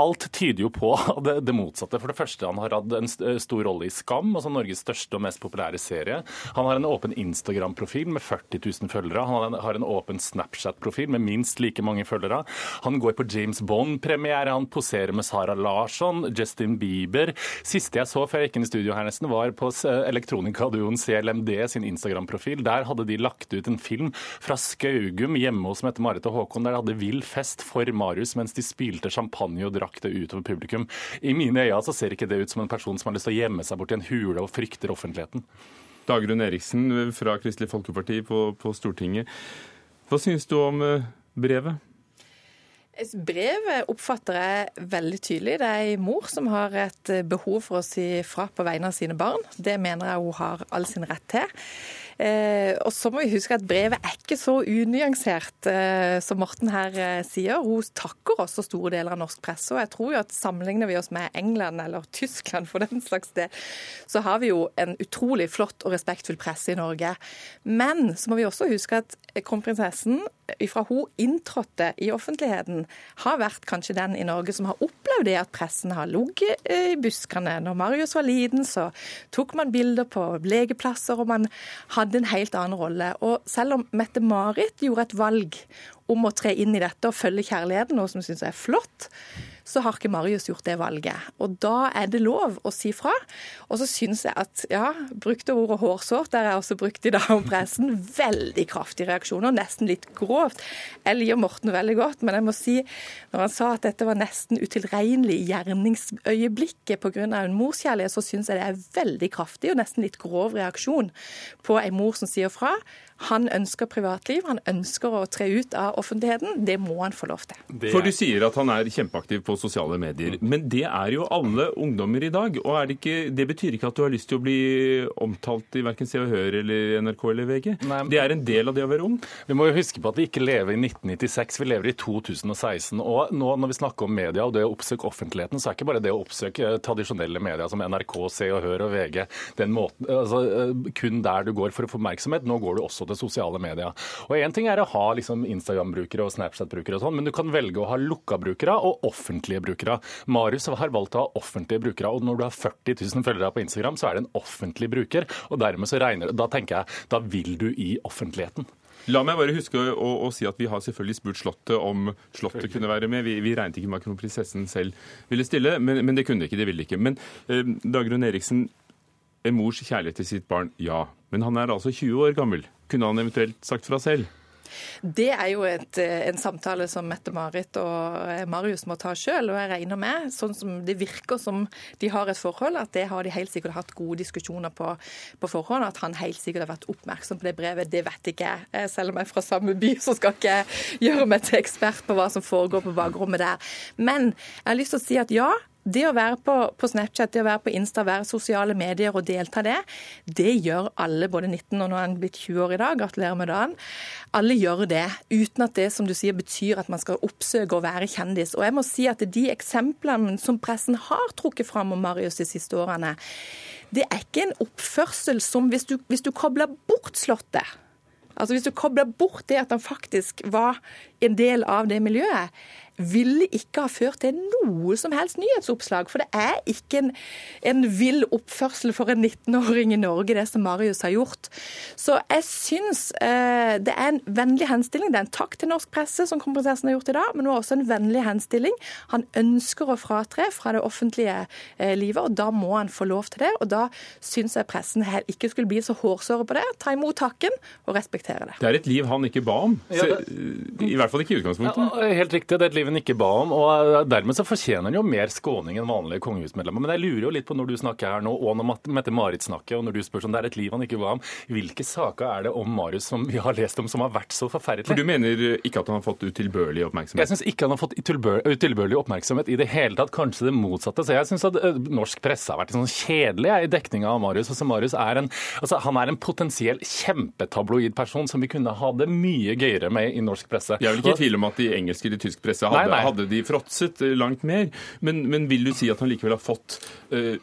alt tyder jo på det, det, motsatte. For det første, han har hatt en stor rolle i Skam, altså Norges største og mest populære serie. Han har en åpen Instagram-profil med 40 000 følgere. Han har en åpen Snapchat-profil med minst like mange følgere. Han går på James Bond-premiere, han poserer med Sara Larsson, Justin Bieber. Siste jeg så før jeg gikk inn i studio her nesten, var på elektronikaduoen CLMD sin Instagram-profil. Der hadde de lagt ut en film fra Skaugum hjemme hos Mette-Marit og Håkon. Der de hadde vill fest for Marius mens de spilte champagne og drakk det utover publikum. I mine øyne så ser ikke det ut som en person som har lyst til å gjemme seg bort i en hule og frykter offentligheten. Dagrun Eriksen fra Kristelig Folkeparti på, på Stortinget. Hva syns du om eh, brevet? Brevet oppfatter jeg veldig tydelig. Det er en mor som har et behov for å si fra på vegne av sine barn. Det mener jeg hun har all sin rett til. Eh, og så må vi huske at brevet er ikke så unyansert eh, som Morten her eh, sier. Hun takker også store deler av norsk presse. Og jeg tror jo at sammenligner vi oss med England eller Tyskland for den slags del, så har vi jo en utrolig flott og respektfull presse i Norge. Men så må vi også huske at kronprinsessen fra hun inntrådte i offentligheten, har vært kanskje den i Norge som har opplevd det at pressen har ligget i buskene. Når Marius var liten, så tok man bilder på legeplasser, og man hadde en helt annen rolle. Og selv om Mette-Marit gjorde et valg om å tre inn i dette og følge kjærligheten, noe som syns er flott, så har ikke Marius gjort det valget. Og da er det lov å si fra. Og så syns jeg at, ja, brukte ordet hårsårt, der er også brukt i dag om pressen, veldig kraftige reaksjoner, nesten litt grovt. Jeg liker Morten veldig godt, men jeg må si, når han sa at dette var nesten utilregnelig i gjerningsøyeblikket pga. en morskjærlighet, så syns jeg det er veldig kraftig og nesten litt grov reaksjon på en mor som sier fra. Han ønsker privatliv, han ønsker å tre ut av offentligheten. Det må han få lov til. For du sier at han er kjempeaktiv på sosiale medier. Men det er jo alle ungdommer i dag. Og det, ikke, det, betyr ikke at du har lyst til å bli omtalt i verken Se og Hør eller NRK eller VG. Nei. Det er en del av det å være ung. Vi må jo huske på at vi ikke lever i 1996, vi lever i 2016. Og nå når vi snakker om media og det å oppsøke offentligheten, så er ikke bare det å oppsøke tradisjonelle medier som NRK, Se og Hør og VG den måten, altså, kun der du går for å få oppmerksomhet. Nå går du også til til sosiale medier. Og Én ting er å ha liksom Instagram-brukere og Snapchat-brukere, og sånn, men du kan velge å ha lukka brukere og offentlige brukere. Marius har valgt å ha offentlige brukere, og når du har 40 000 følgere på Instagram, så er det en offentlig bruker. og dermed så regner, Da tenker jeg, da vil du i offentligheten. La meg bare huske å, å, si at vi har selvfølgelig spurt Slottet om Slottet kunne være med. Vi, vi regnet ikke med at kronprinsessen selv ville stille, men, men, det kunne de ikke. Det ville ikke. Men eh, Dagrun Eriksen, en mors kjærlighet til sitt barn, ja. Men han er altså 20 år gammel kunne han eventuelt sagt fra selv? Det er jo et, eh, en samtale som Mette-Marit og eh, Marius må ta sjøl. Og jeg regner med, sånn som det virker som de har et forhold, at det har de helt sikkert hatt gode diskusjoner på, på forhånd. At han helt sikkert har vært oppmerksom på det brevet. Det vet ikke jeg. Eh, selv om jeg er fra samme by, så skal ikke jeg gjøre meg til ekspert på hva som foregår på bakrommet der. Men jeg har lyst til å si at ja, det å være på, på, Snapchat, det å være på Insta, være sosiale medier og delta det, det gjør alle, både 19 og nå er han blitt 20 år i dag, gratulerer med dagen. Alle gjør det, uten at det som du sier, betyr at man skal oppsøke å være kjendis. Og jeg må si at de eksemplene som pressen har trukket fram om Marius de siste årene, det er ikke en oppførsel som hvis du, hvis du kobler bort Slottet Altså Hvis du kobler bort det at han faktisk var en del av det miljøet, ville ikke ha ført til noe som helst nyhetsoppslag. For det er ikke en, en vill oppførsel for en 19-åring i Norge, det som Marius har gjort. Så jeg syns eh, det er en vennlig henstilling. Det er en takk til norsk presse, som kronprinsessen har gjort i dag, men det var også en vennlig henstilling. Han ønsker å fratre fra det offentlige eh, livet, og da må han få lov til det. Og da syns jeg pressen ikke skulle bli så hårsåre på det. Ta imot takken og respektere det. Det er et liv han ikke ba om. Så, I hvert fall ikke i utgangspunktet. Ja, helt riktig. Det er et liv han ikke ba om. og Dermed så fortjener han jo mer skåning enn vanlige kongehusmedlemmer. Men jeg lurer jo litt på når du snakker her nå, og når Mette-Marit snakker, og når du spør om det er et liv han ikke ba om, hvilke saker er det om Marius som vi har lest om som har vært så forferdelig? For du mener ikke at han har fått utilbørlig oppmerksomhet? Jeg syns ikke han har fått utilbørlig oppmerksomhet i det hele tatt. Kanskje det motsatte. Så jeg syns at eh, norsk presse har vært sånn kjedelig i dekninga av Marius. Altså, Marius er en, altså, han er en potensiell kjempetabloid person som vi kunne ha det mye gøyere med i norsk presse. Jeg er vel ikke i tvil om at de engelske eller tysk presse hadde, nei, nei. hadde de fråtset langt mer. Men, men, vil du si at han likevel har fått uh,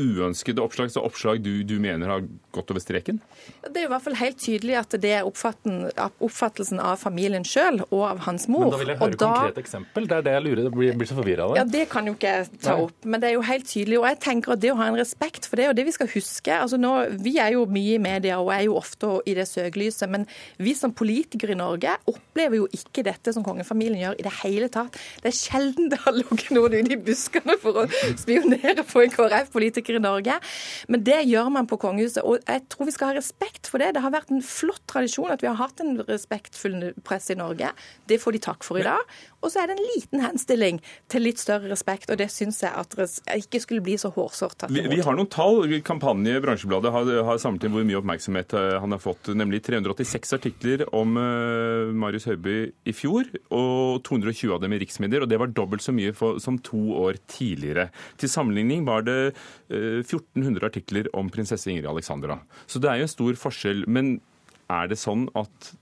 uønskede oppslag, så oppslag du, du, mener har gått over streken? Det er i hvert fall helt tydelig at det er oppfattelsen av familien sjøl og av hans mor. Men da vil jeg høre et konkret eksempel. Det er det jeg lurer, blir, blir så forvirra av. Ja, Det kan jo ikke jeg ta Nei. opp, men det er jo helt tydelig. Og jeg tenker at det å ha en respekt for det, og det vi skal huske altså nå, Vi er jo mye i media og er jo ofte i det søkelyset, men vi som politikere i Norge opplever jo ikke dette som kongefamilien gjør i det hele tatt. Det er sjelden det har ligget noen ute i buskene for å spionere på en KrF-politiker politikere i Norge. Men det gjør man på kongehuset, og jeg tror vi skal ha respekt for det. Det har vært en flott tradisjon at vi har hatt en respektfull press i Norge. Det får de takk for i dag. Og så er det en liten henstilling til litt større respekt, og det syns jeg at jeg ikke skulle bli så hårsårt. Vi, vi, har noen tall. Kampanje Bransjebladet har, har, samlet inn hvor mye oppmerksomhet eh, han har fått. Nemlig 386 artikler om uh, Marius Høiby i fjor, og 220 av dem i riksmedier. og Det var dobbelt så mye for, som to år tidligere. Til sammenligning var det 1400 artikler om prinsesse Ingrid Alexandra. Så det er jo en stor forskjell. Men er det sånn at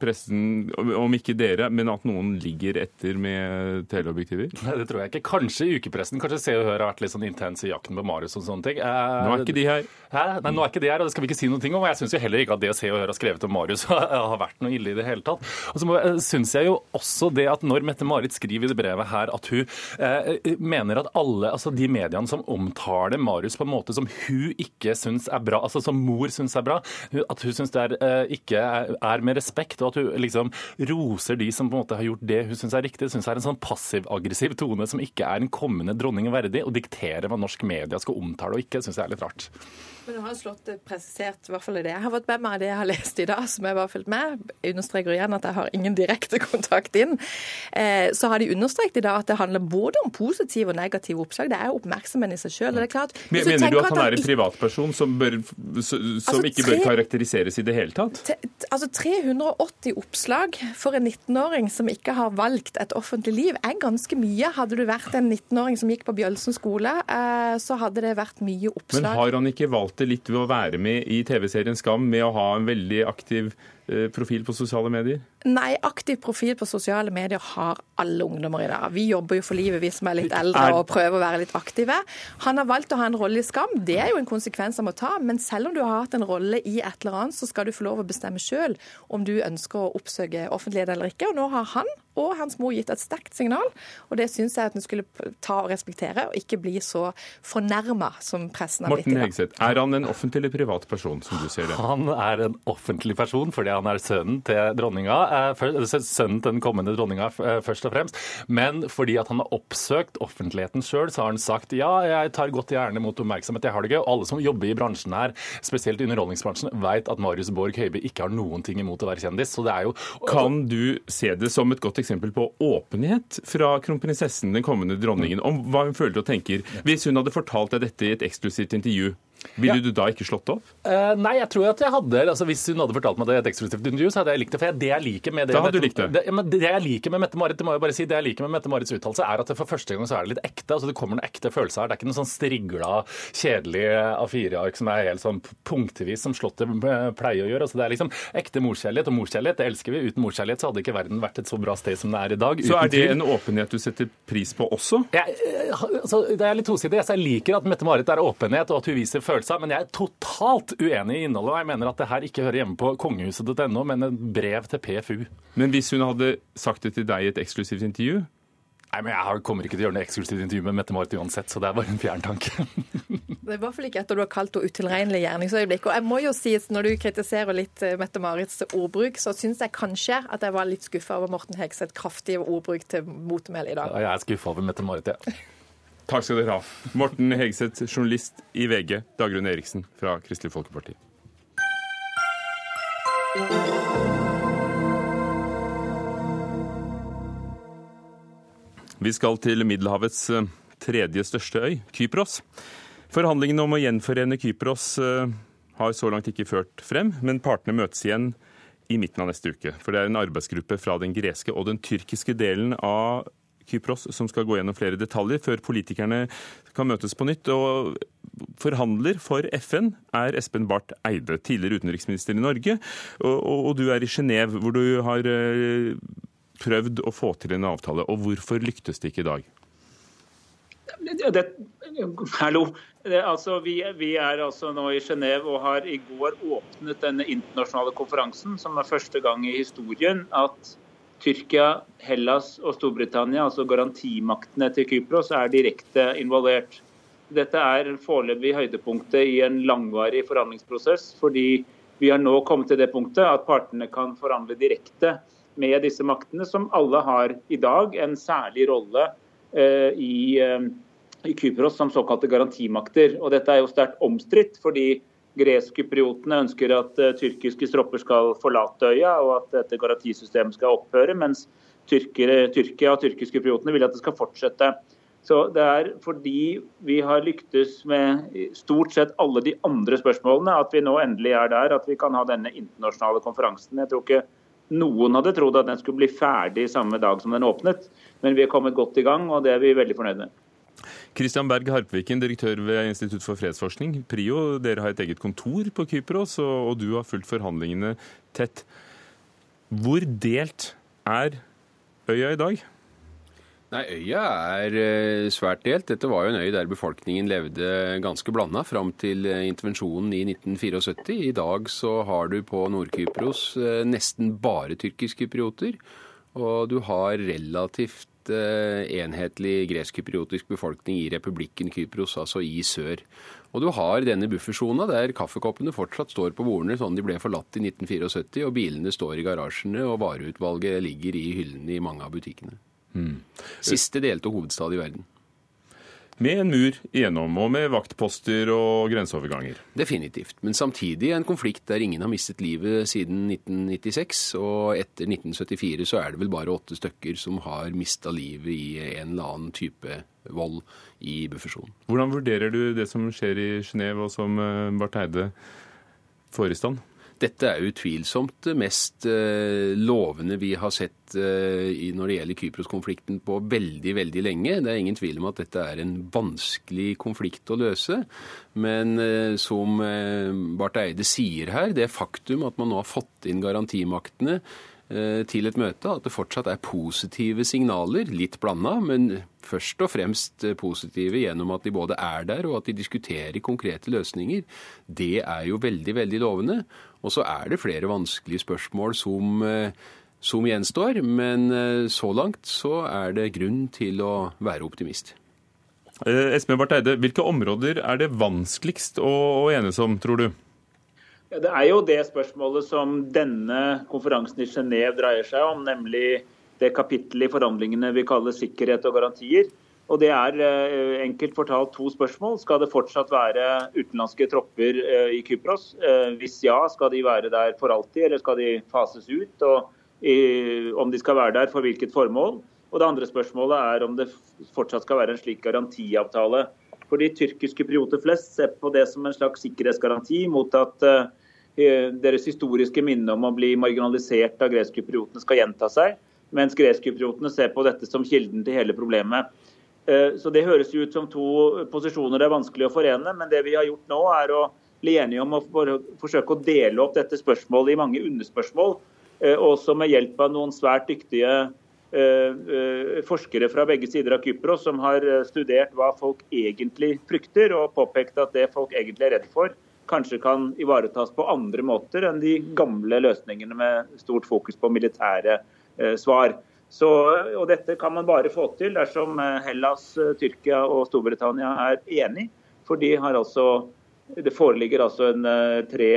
pressen, om ikke dere, men at noen ligger etter med teleobjektiver? Nei, Det tror jeg ikke. Kanskje ukepressen. Kanskje Se og Hør har vært litt sånn intens i jakten på Marius og sånne ting. Eh, nå er ikke de her. Hæ? Nei, nå er ikke de her, og det skal vi ikke si noe om. Og jeg syns jo heller ikke at det Se og Hør har skrevet om Marius har vært noe ille i det hele tatt. Og så syns jeg jo også det at når Mette-Marit skriver i det brevet her at hun eh, mener at alle altså de mediene som omtaler Marius på en måte som hun ikke syns er bra, altså som mor syns er bra, at hun syns det er, eh, ikke er, er med respekt. og at hun liksom roser de som på en måte har gjort det hun syns er riktig. Syns er en sånn passiv-aggressiv tone som ikke er en kommende dronning verdig, og dikterer hva norsk media skal omtale og ikke, syns jeg er litt rart. Men du har slått presisert, i hvert fall det jeg har fått med meg, det jeg har lest i dag, som jeg bare har fulgt med. Jeg understreker igjen at jeg har ingen direkte kontakt inn. Eh, så har de understreket i dag at det handler både om positive og negative oppslag. Det er oppmerksomheten i seg sjøl. Mener du at han er en privatperson som, bør, som altså, ikke bør karakteriseres i det hele tatt? altså 380 oppslag for en 19-åring som ikke har valgt et offentlig liv, er ganske mye. Hadde du vært en 19-åring som gikk på Bjølsen skole, eh, så hadde det vært mye oppslag. Men har han ikke valgt det litt ved å være med i TV-serien Skam, med å ha en veldig aktiv profil på sosiale medier? Nei, aktiv profil på sosiale medier har alle ungdommer i dag. Vi jobber jo for livet, vi som er litt eldre og prøver å være litt aktive. Han har valgt å ha en rolle i Skam. Det er jo en konsekvens han må ta. Men selv om du har hatt en rolle i et eller annet, så skal du få lov å bestemme sjøl om du ønsker å oppsøke offentlighet eller ikke. Og nå har han og hans mor gitt et sterkt signal, og det syns jeg at en skulle ta og respektere, og ikke bli så fornærma som pressen har blitt i dag. Morten Hegseth, er han en offentlig eller privat person, som du ser det? Han er en offentlig person fordi han er sønnen til dronninga. Eh, sønnen til den kommende dronninga, eh, først og fremst. Men fordi at han har oppsøkt offentligheten sjøl, så har han sagt ja, jeg tar godt gjerne mot oppmerksomhet, jeg har det gøy. Og alle som jobber i bransjen her, spesielt underholdningsbransjen, veit at Marius Borg Høiby ikke har noen ting imot å være kjendis. Så det er jo Kan du se det som et godt eksempel på åpenhet fra kronprinsessen, den kommende dronningen, om hva hun føler og tenker? Hvis hun hadde fortalt deg dette i et eksklusivt intervju, ville ja. du da ikke slått opp? Uh, nei, jeg tror at jeg hadde altså Hvis hun hadde fortalt meg det i et eksklusivt intervju, så hadde jeg likt det. For det jeg liker med det, da hadde du likt det. Det, ja, det jeg liker med Mette-Marit, det må jeg bare si, det jeg liker med Mette-Marits uttalelse, er at det for første gang så er det litt ekte. altså Det kommer noen ekte følelser her. Det er ikke noe sånn strigla, kjedelig A4-ark som er helt sånn punktvis, som Slottet pleier å gjøre. altså Det er liksom ekte morskjærlighet, og morskjærlighet det elsker vi. Uten morskjærlighet så hadde ikke verden vært et så bra sted som det er i dag. Så er det en åpenhet du setter pris på også? Jeg, eh, altså, det er litt tosidig. Jeg liker at Mette-Marit er åpenhet, og at hun viser følelser. men jeg er totalt uenig i innholdet. og Jeg mener at det her ikke hører hjemme på kongehuset.no, men et brev til PFU. Men hvis hun hadde sagt det til deg i et eksklusivt intervju? Nei, men Jeg kommer ikke til å gjøre noe eksklusivt intervju med Mette-Marit uansett, så det er bare en fjern tanke. det er i hvert fall ikke etter du har kalt henne utilregnelig gjerningsøyeblikk. Og jeg må jo si, at når du kritiserer litt eh, Mette-Marits ordbruk, så syns jeg kanskje at jeg var litt skuffa over Morten Hegseths kraftig ordbruk til motmæle i dag. Ja, jeg er skuffa over Mette-Marit, ja. Takk skal dere ha. Morten Hegseth, journalist i VG. Dagrun Eriksen fra Kristelig Folkeparti. Vi skal til Middelhavets eh, tredje største øy, Kypros. Forhandlingene om å gjenforene Kypros eh, har så langt ikke ført frem, men partene møtes igjen i midten av neste uke. For det er en arbeidsgruppe fra den greske og den tyrkiske delen av Kypros som skal gå gjennom flere detaljer før politikerne kan møtes på nytt. og Forhandler for FN er Espen Barth Eide, tidligere utenriksminister i Norge. Og, og, og du er i Genéve, hvor du har eh, prøvd å få til en avtale. Og hvorfor lyktes det ikke i dag? Det, hallo. Det, altså, vi, vi, er altså nå i Genéve og har i går åpnet denne internasjonale konferansen, som er første gang i historien at Tyrkia, Hellas og Storbritannia, altså garantimaktene til Kypros, er direkte involvert. Dette er foreløpig høydepunktet i en langvarig forhandlingsprosess, fordi vi har nå kommet til det punktet at partene kan forhandle direkte med disse maktene, som alle har i dag en særlig rolle eh, i, eh, i Kypros som såkalte garantimakter. Og dette er jo sterkt omstridt, fordi greskkypriotene ønsker at uh, tyrkiske stropper skal forlate øya, og at dette garantisystemet skal opphøre, mens tyrkere, Tyrkia og tyrkiske kypriotene vil at det skal fortsette. Så Det er fordi vi har lyktes med stort sett alle de andre spørsmålene at vi nå endelig er der at vi kan ha denne internasjonale konferansen. Jeg tror ikke noen hadde trodd at den skulle bli ferdig samme dag som den åpnet, men vi er kommet godt i gang, og det er vi veldig fornøyd med. Kristian Berg Harpviken, direktør ved Institutt for fredsforskning. PRIO, dere har et eget kontor på Kypros, og du har fulgt forhandlingene tett. Hvor delt er øya i dag? Nei, Øya er eh, svært delt. Dette var jo en øy der befolkningen levde ganske blanda fram til eh, intervensjonen i 1974. I dag så har du på Nord-Kypros eh, nesten bare tyrkisk-kyprioter. Og du har relativt enhetlig gresk-kypriotisk befolkning i republikken Kypros, altså i sør. Og du har denne buffersona der kaffekoppene fortsatt står på bordene sånn de ble forlatt i 1974, og bilene står i garasjene, og vareutvalget ligger i hyllene i mange av butikkene. Mm. Siste delte hovedstad i verden. Med en mur igjennom, og med vaktposter og grenseoverganger. Definitivt. Men samtidig en konflikt der ingen har mistet livet siden 1996. Og etter 1974 så er det vel bare åtte stykker som har mista livet i en eller annen type vold i buffersonen. Hvordan vurderer du det som skjer i Genéve, og som eh, Barth Eide får i stand? Dette er utvilsomt det mest eh, lovende vi har sett eh, når det gjelder Kypros-konflikten på veldig, veldig lenge. Det er ingen tvil om at dette er en vanskelig konflikt å løse. Men eh, som Barth Eide sier her, det faktum at man nå har fått inn garantimaktene til et møte, at det fortsatt er positive signaler, litt blanda, men først og fremst positive gjennom at de både er der og at de diskuterer konkrete løsninger, det er jo veldig, veldig lovende. Og så er det flere vanskelige spørsmål som, eh, som gjenstår, men eh, så langt så er det grunn til å være optimist. Eh, Espen Barth Eide, hvilke områder er det vanskeligst å, å enes om, tror du? Ja, det er jo det spørsmålet som denne konferansen i Genéve dreier seg om, nemlig det kapittelet i forhandlingene vi kaller sikkerhet og garantier. Og Det er eh, enkelt fortalt to spørsmål. Skal det fortsatt være utenlandske tropper eh, i Kypros? Eh, hvis ja, skal de være der for alltid, eller skal de fases ut? Og om de skal være der, for hvilket formål? Og Det andre spørsmålet er om det fortsatt skal være en slik garantiavtale. Fordi tyrkiske prioter flest ser på det som en slags sikkerhetsgaranti mot at deres historiske minne om å bli marginalisert av greskkypriotene skal gjenta seg, mens greskkypriotene ser på dette som kilden til hele problemet. Eh, så Det høres ut som to posisjoner det er vanskelig å forene. Men det vi har gjort nå, er å bli enige om å forsøke å dele opp dette spørsmålet i mange underspørsmål. Eh, også med hjelp av noen svært dyktige eh, forskere fra begge sider av Kypros som har studert hva folk egentlig frykter, og påpekt at det folk egentlig er redd for, kanskje kan ivaretas på andre måter enn de gamle løsningene med stort fokus på militære svar. Så, og Dette kan man bare få til dersom eh, Hellas, eh, Tyrkia og Storbritannia er enig. For de altså, det foreligger altså en, eh, tre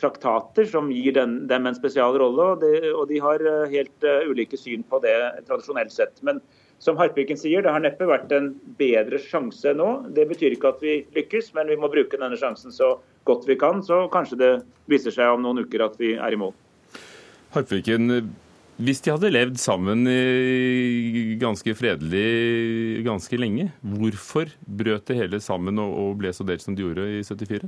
traktater som gir den, dem en spesialrolle, og, de, og de har helt ulike syn på det tradisjonelt sett. Men som Harpiken sier, det har neppe vært en bedre sjanse nå. Det betyr ikke at vi lykkes, men vi må bruke denne sjansen så godt vi kan. Så kanskje det viser seg om noen uker at vi er i mål. Hvis de hadde levd sammen ganske fredelig ganske lenge, hvorfor brøt det hele sammen og ble så delt som de gjorde i 74?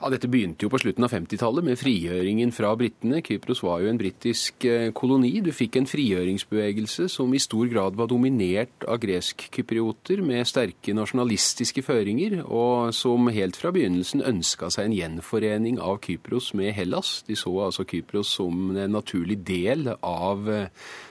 Ja, Dette begynte jo på slutten av 50-tallet med frigjøringen fra britene. Kypros var jo en britisk eh, koloni. Du fikk en frigjøringsbevegelse som i stor grad var dominert av gresk-kyprioter med sterke nasjonalistiske føringer, og som helt fra begynnelsen ønska seg en gjenforening av Kypros med Hellas. De så altså Kypros som en naturlig del av eh,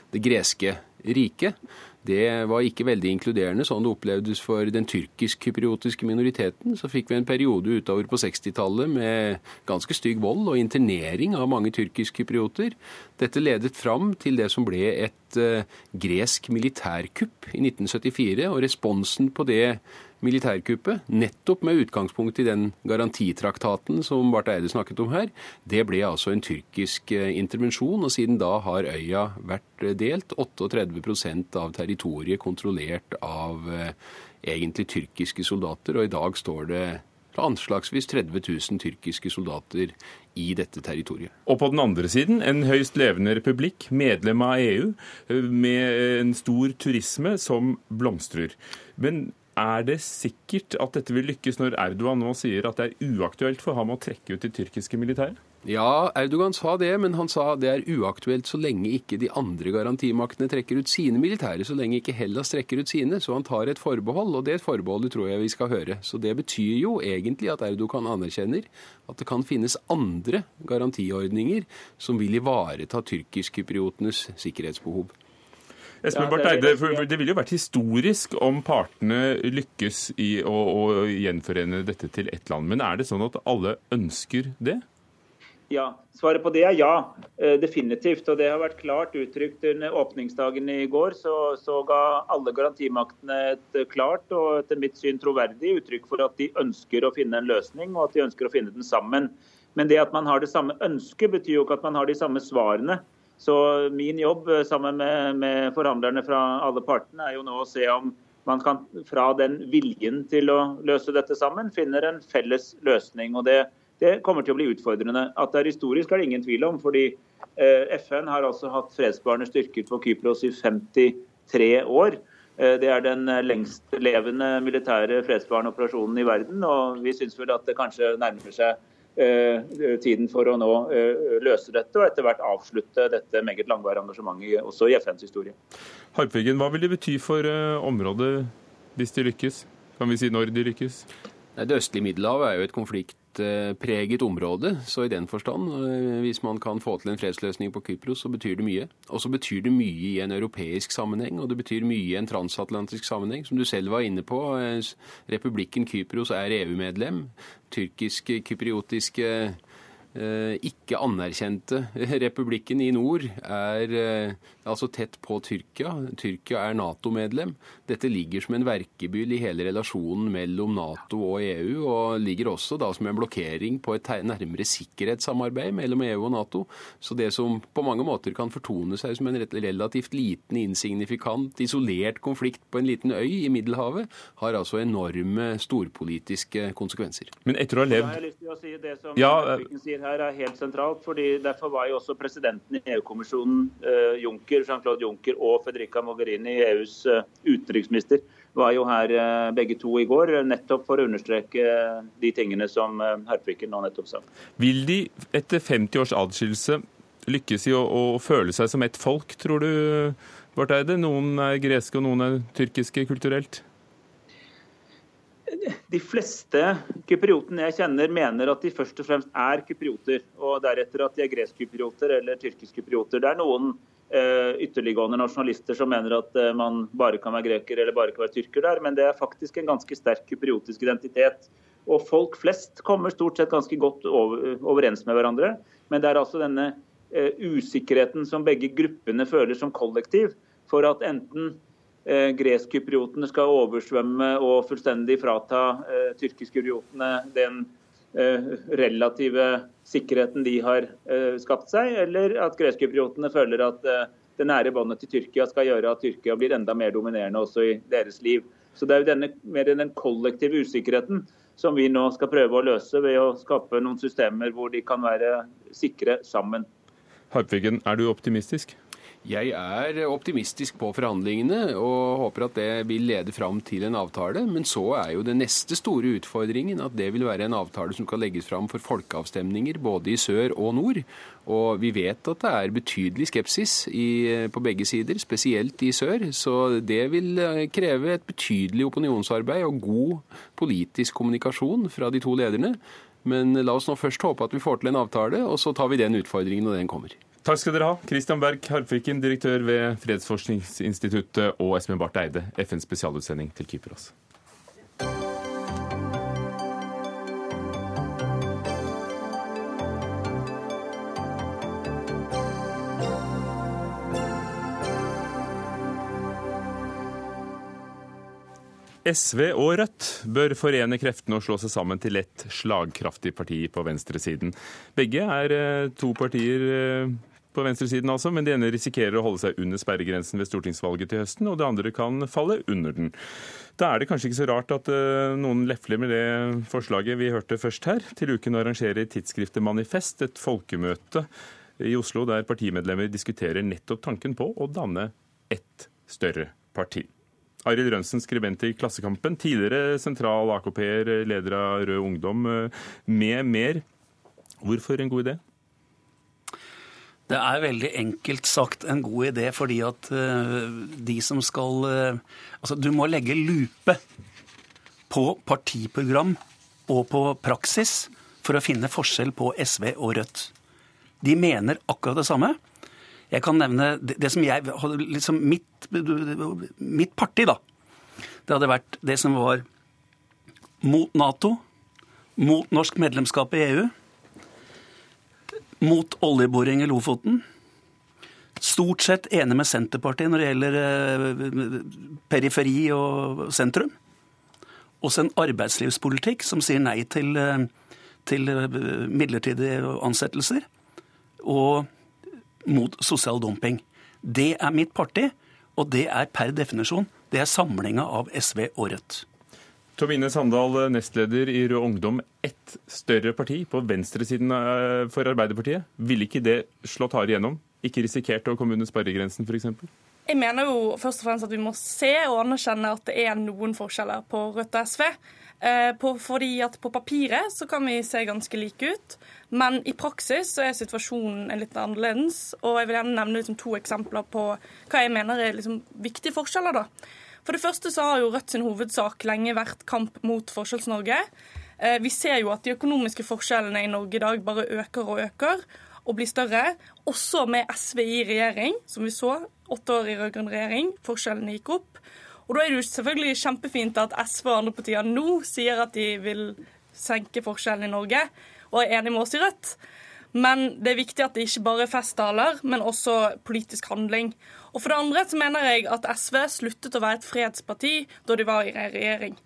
det greske riket det var ikke veldig inkluderende, sånn det opplevdes for den tyrkisk-kypriotiske minoriteten. Så fikk vi en periode utover på 60-tallet med ganske stygg vold og internering av mange tyrkisk-kyprioter. Dette ledet fram til det som ble et uh, gresk militærkupp i 1974, og responsen på det militærkuppet, nettopp med utgangspunkt i den garantitraktaten som Barth Eide snakket om her, det ble altså en tyrkisk eh, intervensjon. Og siden da har øya vært eh, delt. 38% av territoriet kontrollert av eh, egentlig tyrkiske soldater. Og i dag står det anslagsvis 30 000 tyrkiske soldater i dette territoriet. Og på den andre siden en høyst levende republikk, medlem av EU, med en stor turisme som blomstrer. Men er det sikkert at dette vil lykkes når Erdogan nå sier at det er uaktuelt for ham å trekke ut de tyrkiske militære? Ja, Erdogan sa det, men han sa det er uaktuelt så lenge ikke de andre garantimaktene trekker ut sine militære, så lenge ikke Hellas trekker ut sine. Så han tar et forbehold, og det forbeholdet tror jeg vi skal høre. Så det betyr jo egentlig at Erdogan anerkjenner at det kan finnes andre garantiordninger som vil ivareta tyrkisk-kypriotenes sikkerhetsbehov. Espen Barth Eide, det ville jo vært historisk om partene lykkes i å, å gjenforene dette til ett land. Men er det sånn at alle ønsker det? Ja, Svaret på det er ja, eh, definitivt. Og det har vært klart uttrykt under åpningsdagen i går. Så, så ga alle garantimaktene et klart og etter mitt syn troverdig uttrykk for at de ønsker å finne en løsning, og at de ønsker å finne den sammen. Men det at man har det samme ønsket, betyr jo ikke at man har de samme svarene. Så min jobb eh, sammen med, med, forhandlerne fra alle partene er jo nå å se om man kan fra den viljen til å løse dette sammen, finner en felles løsning. og det, det kommer til å bli utfordrende. At det er historisk, er det ingen tvil om. fordi eh, FN har altså hatt fredsbevarende styrker på Kypros i 53 år. Eh, det er den lengstlevende militære fredsbevarende operasjonen i verden. og Vi syns vel at det kanskje nærmer seg tiden for å nå eh, løse dette, og etter hvert avslutte dette meget langvarige engasjementet også i FNs historie. Harpveggen, hva vil det bety for eh, området hvis de lykkes? Kan vi si når de lykkes? Det østlige Middelhavet er jo et konfliktpreget område. Så i den forstand, eh, hvis man kan få til en fredsløsning på Kypros, så betyr det mye. Og så betyr det mye i en europeisk sammenheng, og det betyr mye i en transatlantisk sammenheng. Som du selv var inne på, eh, republikken Kypros er EU-medlem. Tyrkisk-kypriotiske Eh, ikke anerkjente republikken i nord er eh, altså tett på Tyrkia. Tyrkia er Nato-medlem. Dette ligger som en verkebyll i hele relasjonen mellom Nato og EU, og ligger også da som en blokkering på et nærmere sikkerhetssamarbeid mellom EU og Nato. Så det som på mange måter kan fortone seg som en relativt liten, insignifikant, isolert konflikt på en liten øy i Middelhavet, har altså enorme storpolitiske konsekvenser. Men etter å ha levd... Jeg har lyst til å si det som ja, sier her er helt sentralt. fordi Derfor var jo også presidenten i EU-kommisjonen, eh, Juncker, Jean-Claude Juncker og Federica Mogherini, EUs eh, utenriksminister, var jo her eh, begge to i går, nettopp for å understreke de tingene som Hertviken nå nettopp sa. Vil de etter 50 års adskillelse lykkes i å, å, føle seg som ett folk, tror du, Barth Eide? Noen er greske og noen er tyrkiske kulturelt? De fleste kypriotene jeg kjenner, mener at de først og fremst er kyprioter, og deretter at de er greskkyprioter eller tyrkisk-kyprioter. Det er noen eh, ytterliggående nasjonalister som mener at eh, man bare kan være greker eller bare kan være tyrker der, men det er faktisk en ganske sterk kypriotisk identitet. Og folk flest kommer stort sett ganske godt over, overens med hverandre, men det er altså denne eh, usikkerheten som begge gruppene føler som kollektiv, for at enten eh, greskkypriotene skal oversvømme og fullstendig frata eh, den eh, relative sikkerheten de har eh, skapt seg, eller at greskkypriotene føler at eh, det nære båndet til Tyrkia skal gjøre at Tyrkia blir enda mer dominerende også i deres liv. Så Det er jo denne, mer den kollektive usikkerheten som vi nå skal prøve å løse ved å skape noen systemer hvor de kan være sikre sammen. Harpvigen, er du optimistisk? Jeg er optimistisk på forhandlingene og håper at det vil lede fram til en avtale. Men så er jo den neste store utfordringen at det vil være en avtale som skal legges fram for folkeavstemninger både i sør og nord. Og vi vet at det er betydelig skepsis i, på begge sider, spesielt i sør. Så det vil kreve et betydelig opinionsarbeid og god politisk kommunikasjon fra de to lederne. Men la oss nå først håpe at vi får til en avtale, og så tar vi den utfordringen når den kommer. Takk skal dere ha. Christian Berg Harpviken, direktør ved Fredsforskningsinstituttet, og Espen Barth Eide, FNs spesialutsending til Kypros. SV og Rødt bør forene kreftene og slå seg sammen til ett slagkraftig parti på venstresiden. Begge er eh, to partier eh, på venstresiden, altså, men det ene risikerer å holde seg under sperregrensen ved stortingsvalget til høsten, og det andre kan falle under den. Da er det kanskje ikke så rart at uh, noen lefler med det forslaget vi hørte først her. Til uken arrangerer tidsskriftet Manifest et folkemøte i Oslo der partimedlemmer diskuterer nettopp tanken på å danne ett større parti. Arild Rønsen, skribent i Klassekampen, tidligere sentral AKP-er, leder av Rød Ungdom, eh, med mer. Hvorfor en god idé? Det er veldig enkelt sagt en god idé, fordi at uh, de som skal uh, Altså, du må legge lupe på partiprogram og på praksis for å finne forskjell på SV og Rødt. De mener akkurat det samme. Jeg kan nevne det som jeg liksom mitt, mitt parti, da. Det hadde vært det som var mot Nato, mot norsk medlemskap i EU, mot oljeboring i Lofoten. Stort sett enig med Senterpartiet når det gjelder eh, periferi og sentrum. Også en arbeidslivspolitikk som sier nei til, eh, til eh, midlertidige ansettelser. Og mot sosial dumping. Det er mitt parti, og det er per definisjon det er samlinga av SV og Rødt. Tomine Sandal, nestleder i Rød Ungdom. Ett større parti på venstresiden eh, for Arbeiderpartiet. Ville ikke det slått hardere gjennom? Ikke risikert å komme under sperregrensen, f.eks.? Jeg mener jo først og fremst at vi må se og anerkjenne at det er noen forskjeller på Rødt og SV. Eh, på, fordi at På papiret så kan vi se ganske like ut, men i praksis så er situasjonen litt annerledes. og Jeg vil gjerne nevne liksom to eksempler på hva jeg mener er liksom viktige forskjeller. da. For det første så har jo Rødt sin hovedsak lenge vært kamp mot Forskjells-Norge. Eh, vi ser jo at de økonomiske forskjellene i Norge i dag bare øker og øker og blir større. Også med SV i regjering, som vi så. Åtte år i rød-grønn regjering. Forskjellene gikk opp. Og da er det jo selvfølgelig kjempefint at SV og andre partier nå sier at de vil senke forskjellene i Norge, og er enig med oss i Rødt. Men det er viktig at det ikke bare er festtaler, men også politisk handling. Og for det andre så mener jeg at SV sluttet å være et fredsparti da de var i regjering.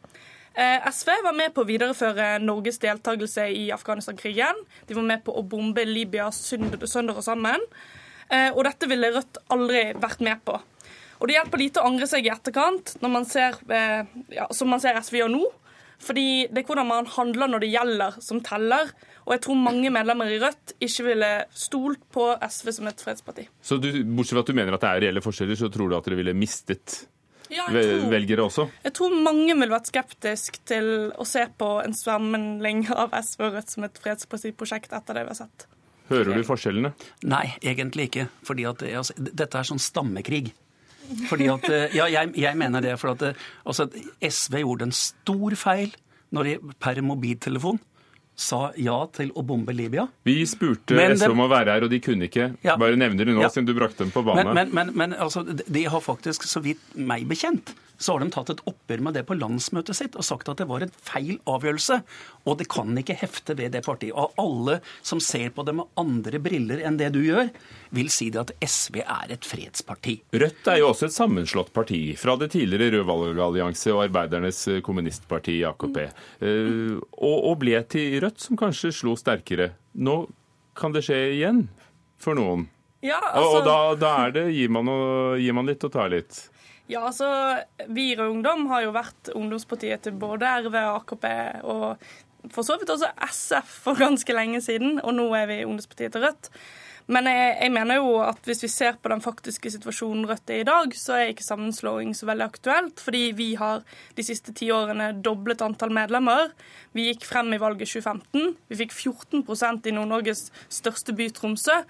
Eh, SV var med på å videreføre Norges deltakelse i Afghanistan-krigen. De var med på å bombe Libya sønder og sammen. Eh, og dette ville Rødt aldri vært med på. Og det hjelper lite å angre seg i etterkant, når man ser, eh, ja, som man ser SV gjør nå. Fordi det er hvordan man handler når det gjelder, som teller. Og jeg tror mange medlemmer i Rødt ikke ville stolt på SV som et fredsparti. Så du, bortsett fra at du mener at det er reelle forskjeller, så tror du at dere ville mistet ja, tror, velgere også? Jeg tror mange ville vært skeptisk til å se på en sammenligning av SV og Rødt som et fredspartiprosjekt etter det vi har sett. Hører du forskjellene? Nei, egentlig ikke. Fordi at, altså, dette er sånn stammekrig. Fordi at, eh, ja, jeg, jeg mener det. For at eh, altså, SV gjorde en stor feil når de per mobiltelefon sa ja til å bombe Libya. Vi spurte men SV om å være her, og de kunne ikke. Ja, Bare nevner det nå, ja, siden du brakte dem på banen. Men, men, men, altså, de har faktisk, så vidt meg bekjent, så har de tatt et oppgjør med det på landsmøtet sitt og sagt at det var en feil avgjørelse. Og det kan ikke hefte ved det partiet. Og alle som ser på det med andre briller enn det du gjør, vil si det at SV er et fredsparti. Rødt er jo også et sammenslått parti fra det tidligere Rød valgallianse og Arbeidernes kommunistparti, AKP. Mm. Og ble til Rødt, som kanskje slo sterkere. Nå kan det skje igjen for noen. Ja, altså... Og da, da det, gir, man og, gir man litt og tar litt. Ja, altså, Vire Ungdom har jo vært ungdomspartiet til både RV AKP og for så vidt også SF for ganske lenge siden, og nå er vi ungdomspartiet til Rødt. Men jeg, jeg, mener jo at hvis vi ser på den faktiske situasjonen Rødt er i dag, så er ikke sammenslåing så veldig aktuelt, fordi vi har de siste ti årene doblet antall medlemmer. Vi gikk frem i valget 2015. Vi fikk 14% i Nord-Norges største by, Tromsø.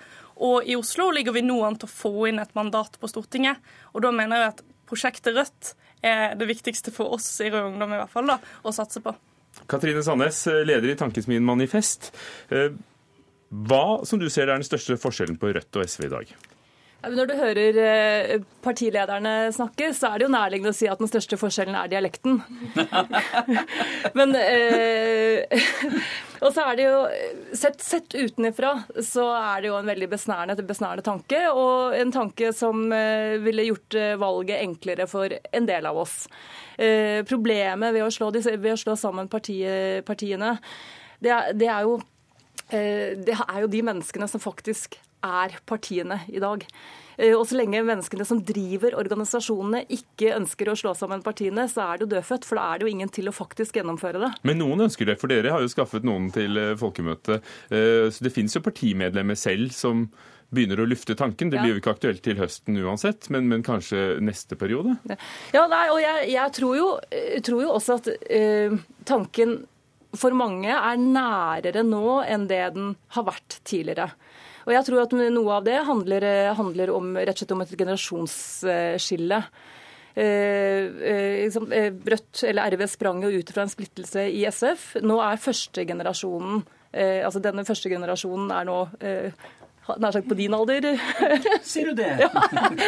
Og i Oslo ligger vi nå an til å få inn et mandat på Stortinget. Og da mener jeg at prosjektet Rødt er det viktigste for oss i Rød Ungdom i hvert fall da, å satse på. Katrine Sandnes, leder i Tankesmien Manifest. Eh, hva som du ser er den største forskjellen på Rødt og SV i dag? Når du hører eh, partilederne snakke, så er det jo nærliggende å si at den største forskjellen er dialekten. Men eh, Og så er det jo Sett, sett utenfra så er det jo en veldig besnærende, besnærende tanke, og en tanke som eh, ville gjort eh, valget enklere for en del av oss. Eh, problemet ved å slå, ved å slå sammen partiet, partiene, det er, det er jo det er jo de menneskene som faktisk er partiene i dag. Eh, og så lenge menneskene som driver organisasjonene ikke ønsker å slå sammen partiene, så er det jo dødfødt, for da er det jo ingen til å faktisk gjennomføre det. Men noen ønsker det, for dere har jo skaffet noen til eh, folkemøtet. Eh, Så det finnes jo partimedlemmer selv som begynner å lufte tanken. Det blir jo ikke aktuelt til høsten uansett, men, men kanskje neste periode? Ja, nei, og jeg, jeg tror, jo, eh, tror jo også at uh, tanken for mange er nærere nå enn det den har vært tidligere. Og jeg tror at noe av det handler, handler om, rett og slett om et generasjonsskille. Eh, eh, liksom, eh, Rødt eller RV sprang jo ut fra en splittelse i SF. Nå er førstegenerasjonen eh, altså Denne første generasjonen er nå eh, nær sagt på din alder. Sier du det? Ja.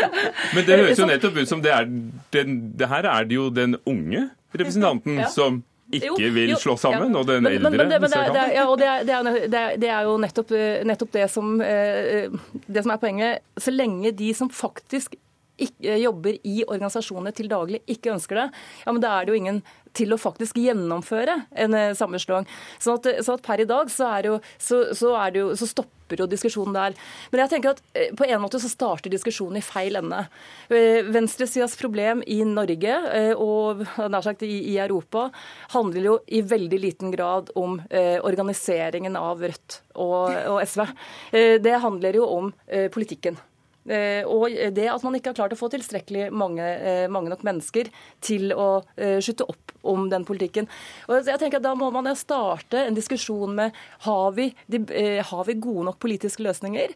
Men det høres jo nettopp ut som det er den, det her er det jo den unge representanten Ja. som ikke vil slå sammen, og den eldre men, men, det, men det, er- jo nettopp, eh, nettopp det, som, eh, det som er poenget. Så lenge de som faktisk ikke eh, jobber i organisasjonene til daglig, ikke ønsker det, ja, men da er det jo ingen til å faktisk gjennomføre en eh, sammenslåing. Så at, så at per i dag så, er det jo, så, så, er det jo, så stopper jo diskusjonen der. Men jeg tenker at eh, på en måte så starter diskusjonen i feil ende. Eh, Venstresidas problem i Norge eh, og nær sagt i, Europa handler jo i veldig liten grad om eh, organiseringen av Rødt og, og SV. Eh, det handler jo om eh, politikken. Eh, Og det at man ikke har klart å få tilstrekkelig mange, eh, mange nok mennesker til å skytte opp om den politikken. Og jeg tenker at Da må man starte en diskusjon med har vi, eh, har vi gode nok politiske løsninger.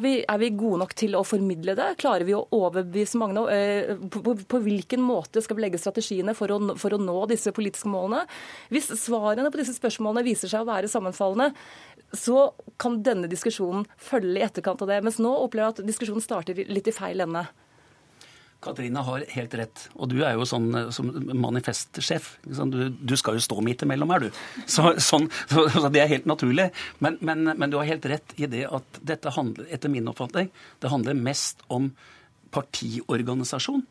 Vi, er vi gode nok til å formidle det? Klarer vi å overbevise mange? Eh, På, på, på hvilken måte skal vi legge strategiene for å, for å nå disse politiske målene? Hvis svarene på disse spørsmålene viser seg å være sammenfallende, så kan denne diskusjonen følge i etterkant av det. Mens nå opplever jeg at diskusjonen starter litt i feil ende. Katrine har helt rett. Og du er jo sånn eh, som manifestsjef. Du, du skal jo stå midt imellom her, du. Så, sånn, så, det er helt naturlig. Men, men, men du har helt rett i det at dette handler, etter min oppfatning, det handler mest om partiorganisasjon.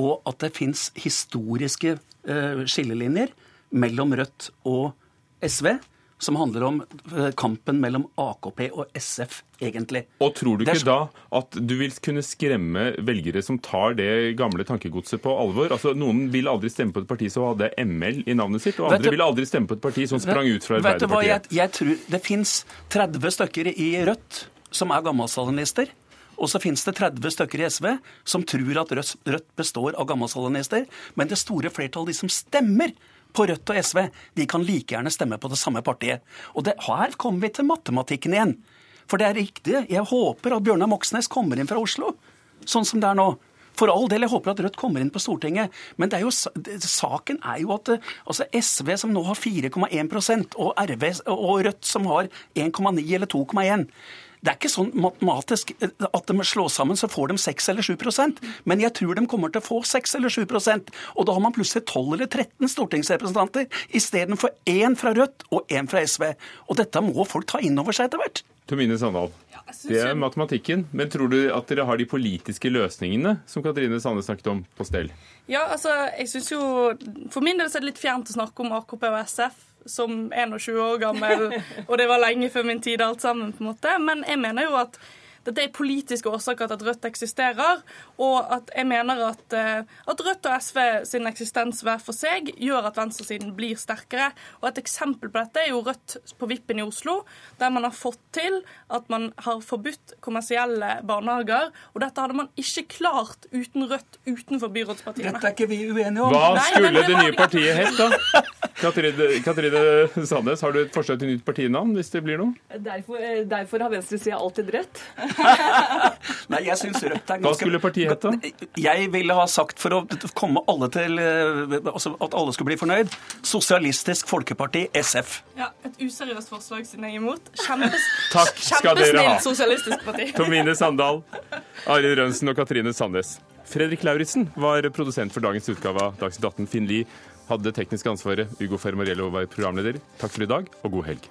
Og at det fins historiske eh, skillelinjer mellom Rødt og SV. Som handler om eh, kampen mellom AKP og SF, egentlig. Og tror du ikke da at du vil kunne skremme velgere som tar det gamle tankegodset på alvor? Altså, Noen vil aldri stemme på et parti som hadde ML i navnet sitt, og andre vil aldri stemme på et parti som sprang ut fra Arbeiderpartiet. Vet du hva, jeg, jeg tror Det fins 30 stykker i Rødt som er gammelsalinister. Og så finnes det 30 stykker i SV som tror at Rødt består av gammelsalinister. Men det store flertallet, de som stemmer på Rødt og SV, de kan like gjerne stemme på det samme partiet. Og det, her kommer vi til matematikken igjen. For det er riktig. Jeg håper at Bjørnar Moxnes kommer inn fra Oslo, sånn som det er nå. For all del, jeg håper at Rødt kommer inn på Stortinget. Men er jo, saken er jo at altså SV, som nå har 4,1 og og Rødt, som har 1,9 eller 2,1 det er ikke sånn matematisk eh, at de slår sammen, så får de 6 eller 7% Men jeg tror de kommer til å få 6 eller 7% Og da har man plutselig 12 eller 13 stortingsrepresentanter istedenfor én fra Rødt og én fra SV. Og dette må folk ta inn over seg etter hvert. Tomine Sandal, det er matematikken. Men tror du at dere har de politiske løsningene som Katrine Sande snakket om, på stell? Ja, altså, jeg synes jo For min del er det litt fjernt å snakke om AKP og SF som 21 år gammel, og det var lenge før min tid alt sammen, på en måte. Men jeg mener jo at dette er politiske årsaker til at Rødt eksisterer, og at jeg mener at, eh, at Rødt og SV sin eksistens hver for seg gjør at venstresiden blir sterkere. Og Et eksempel på dette er jo Rødt på Vippen i Oslo, der man har fått til at man har forbudt kommersielle barnehager. Og dette hadde man ikke klart uten Rødt utenfor byrådspartiene. Dette er ikke vi uenige om. Hva skulle Nei, det det nye partiet hett, da? Katrine, Katrine Sandnes, har du et forslag til nytt partinavn hvis det blir noe? Derfor, derfor har venstresida alltid rett. Nei, jeg syns Rødt er Hva skulle partiet hete? Jeg ville ha sagt, for å komme alle til eh, altså At alle skulle bli fornøyd, Sosialistisk Folkeparti, SF. Ja, Et useriøst forslag siden jeg er imot. Kjempes Takk skal dere ha. Sosialistisk parti. Tomine Sandal, Arild Rønsen og Katrine Sandnes. Fredrik Lauritzen var produsent for dagens utgave av Dagsnytt 18. Finn Lie hadde teknisk ansvaret. Ugo Fermariello var programleder. Takk for i dag, og god helg.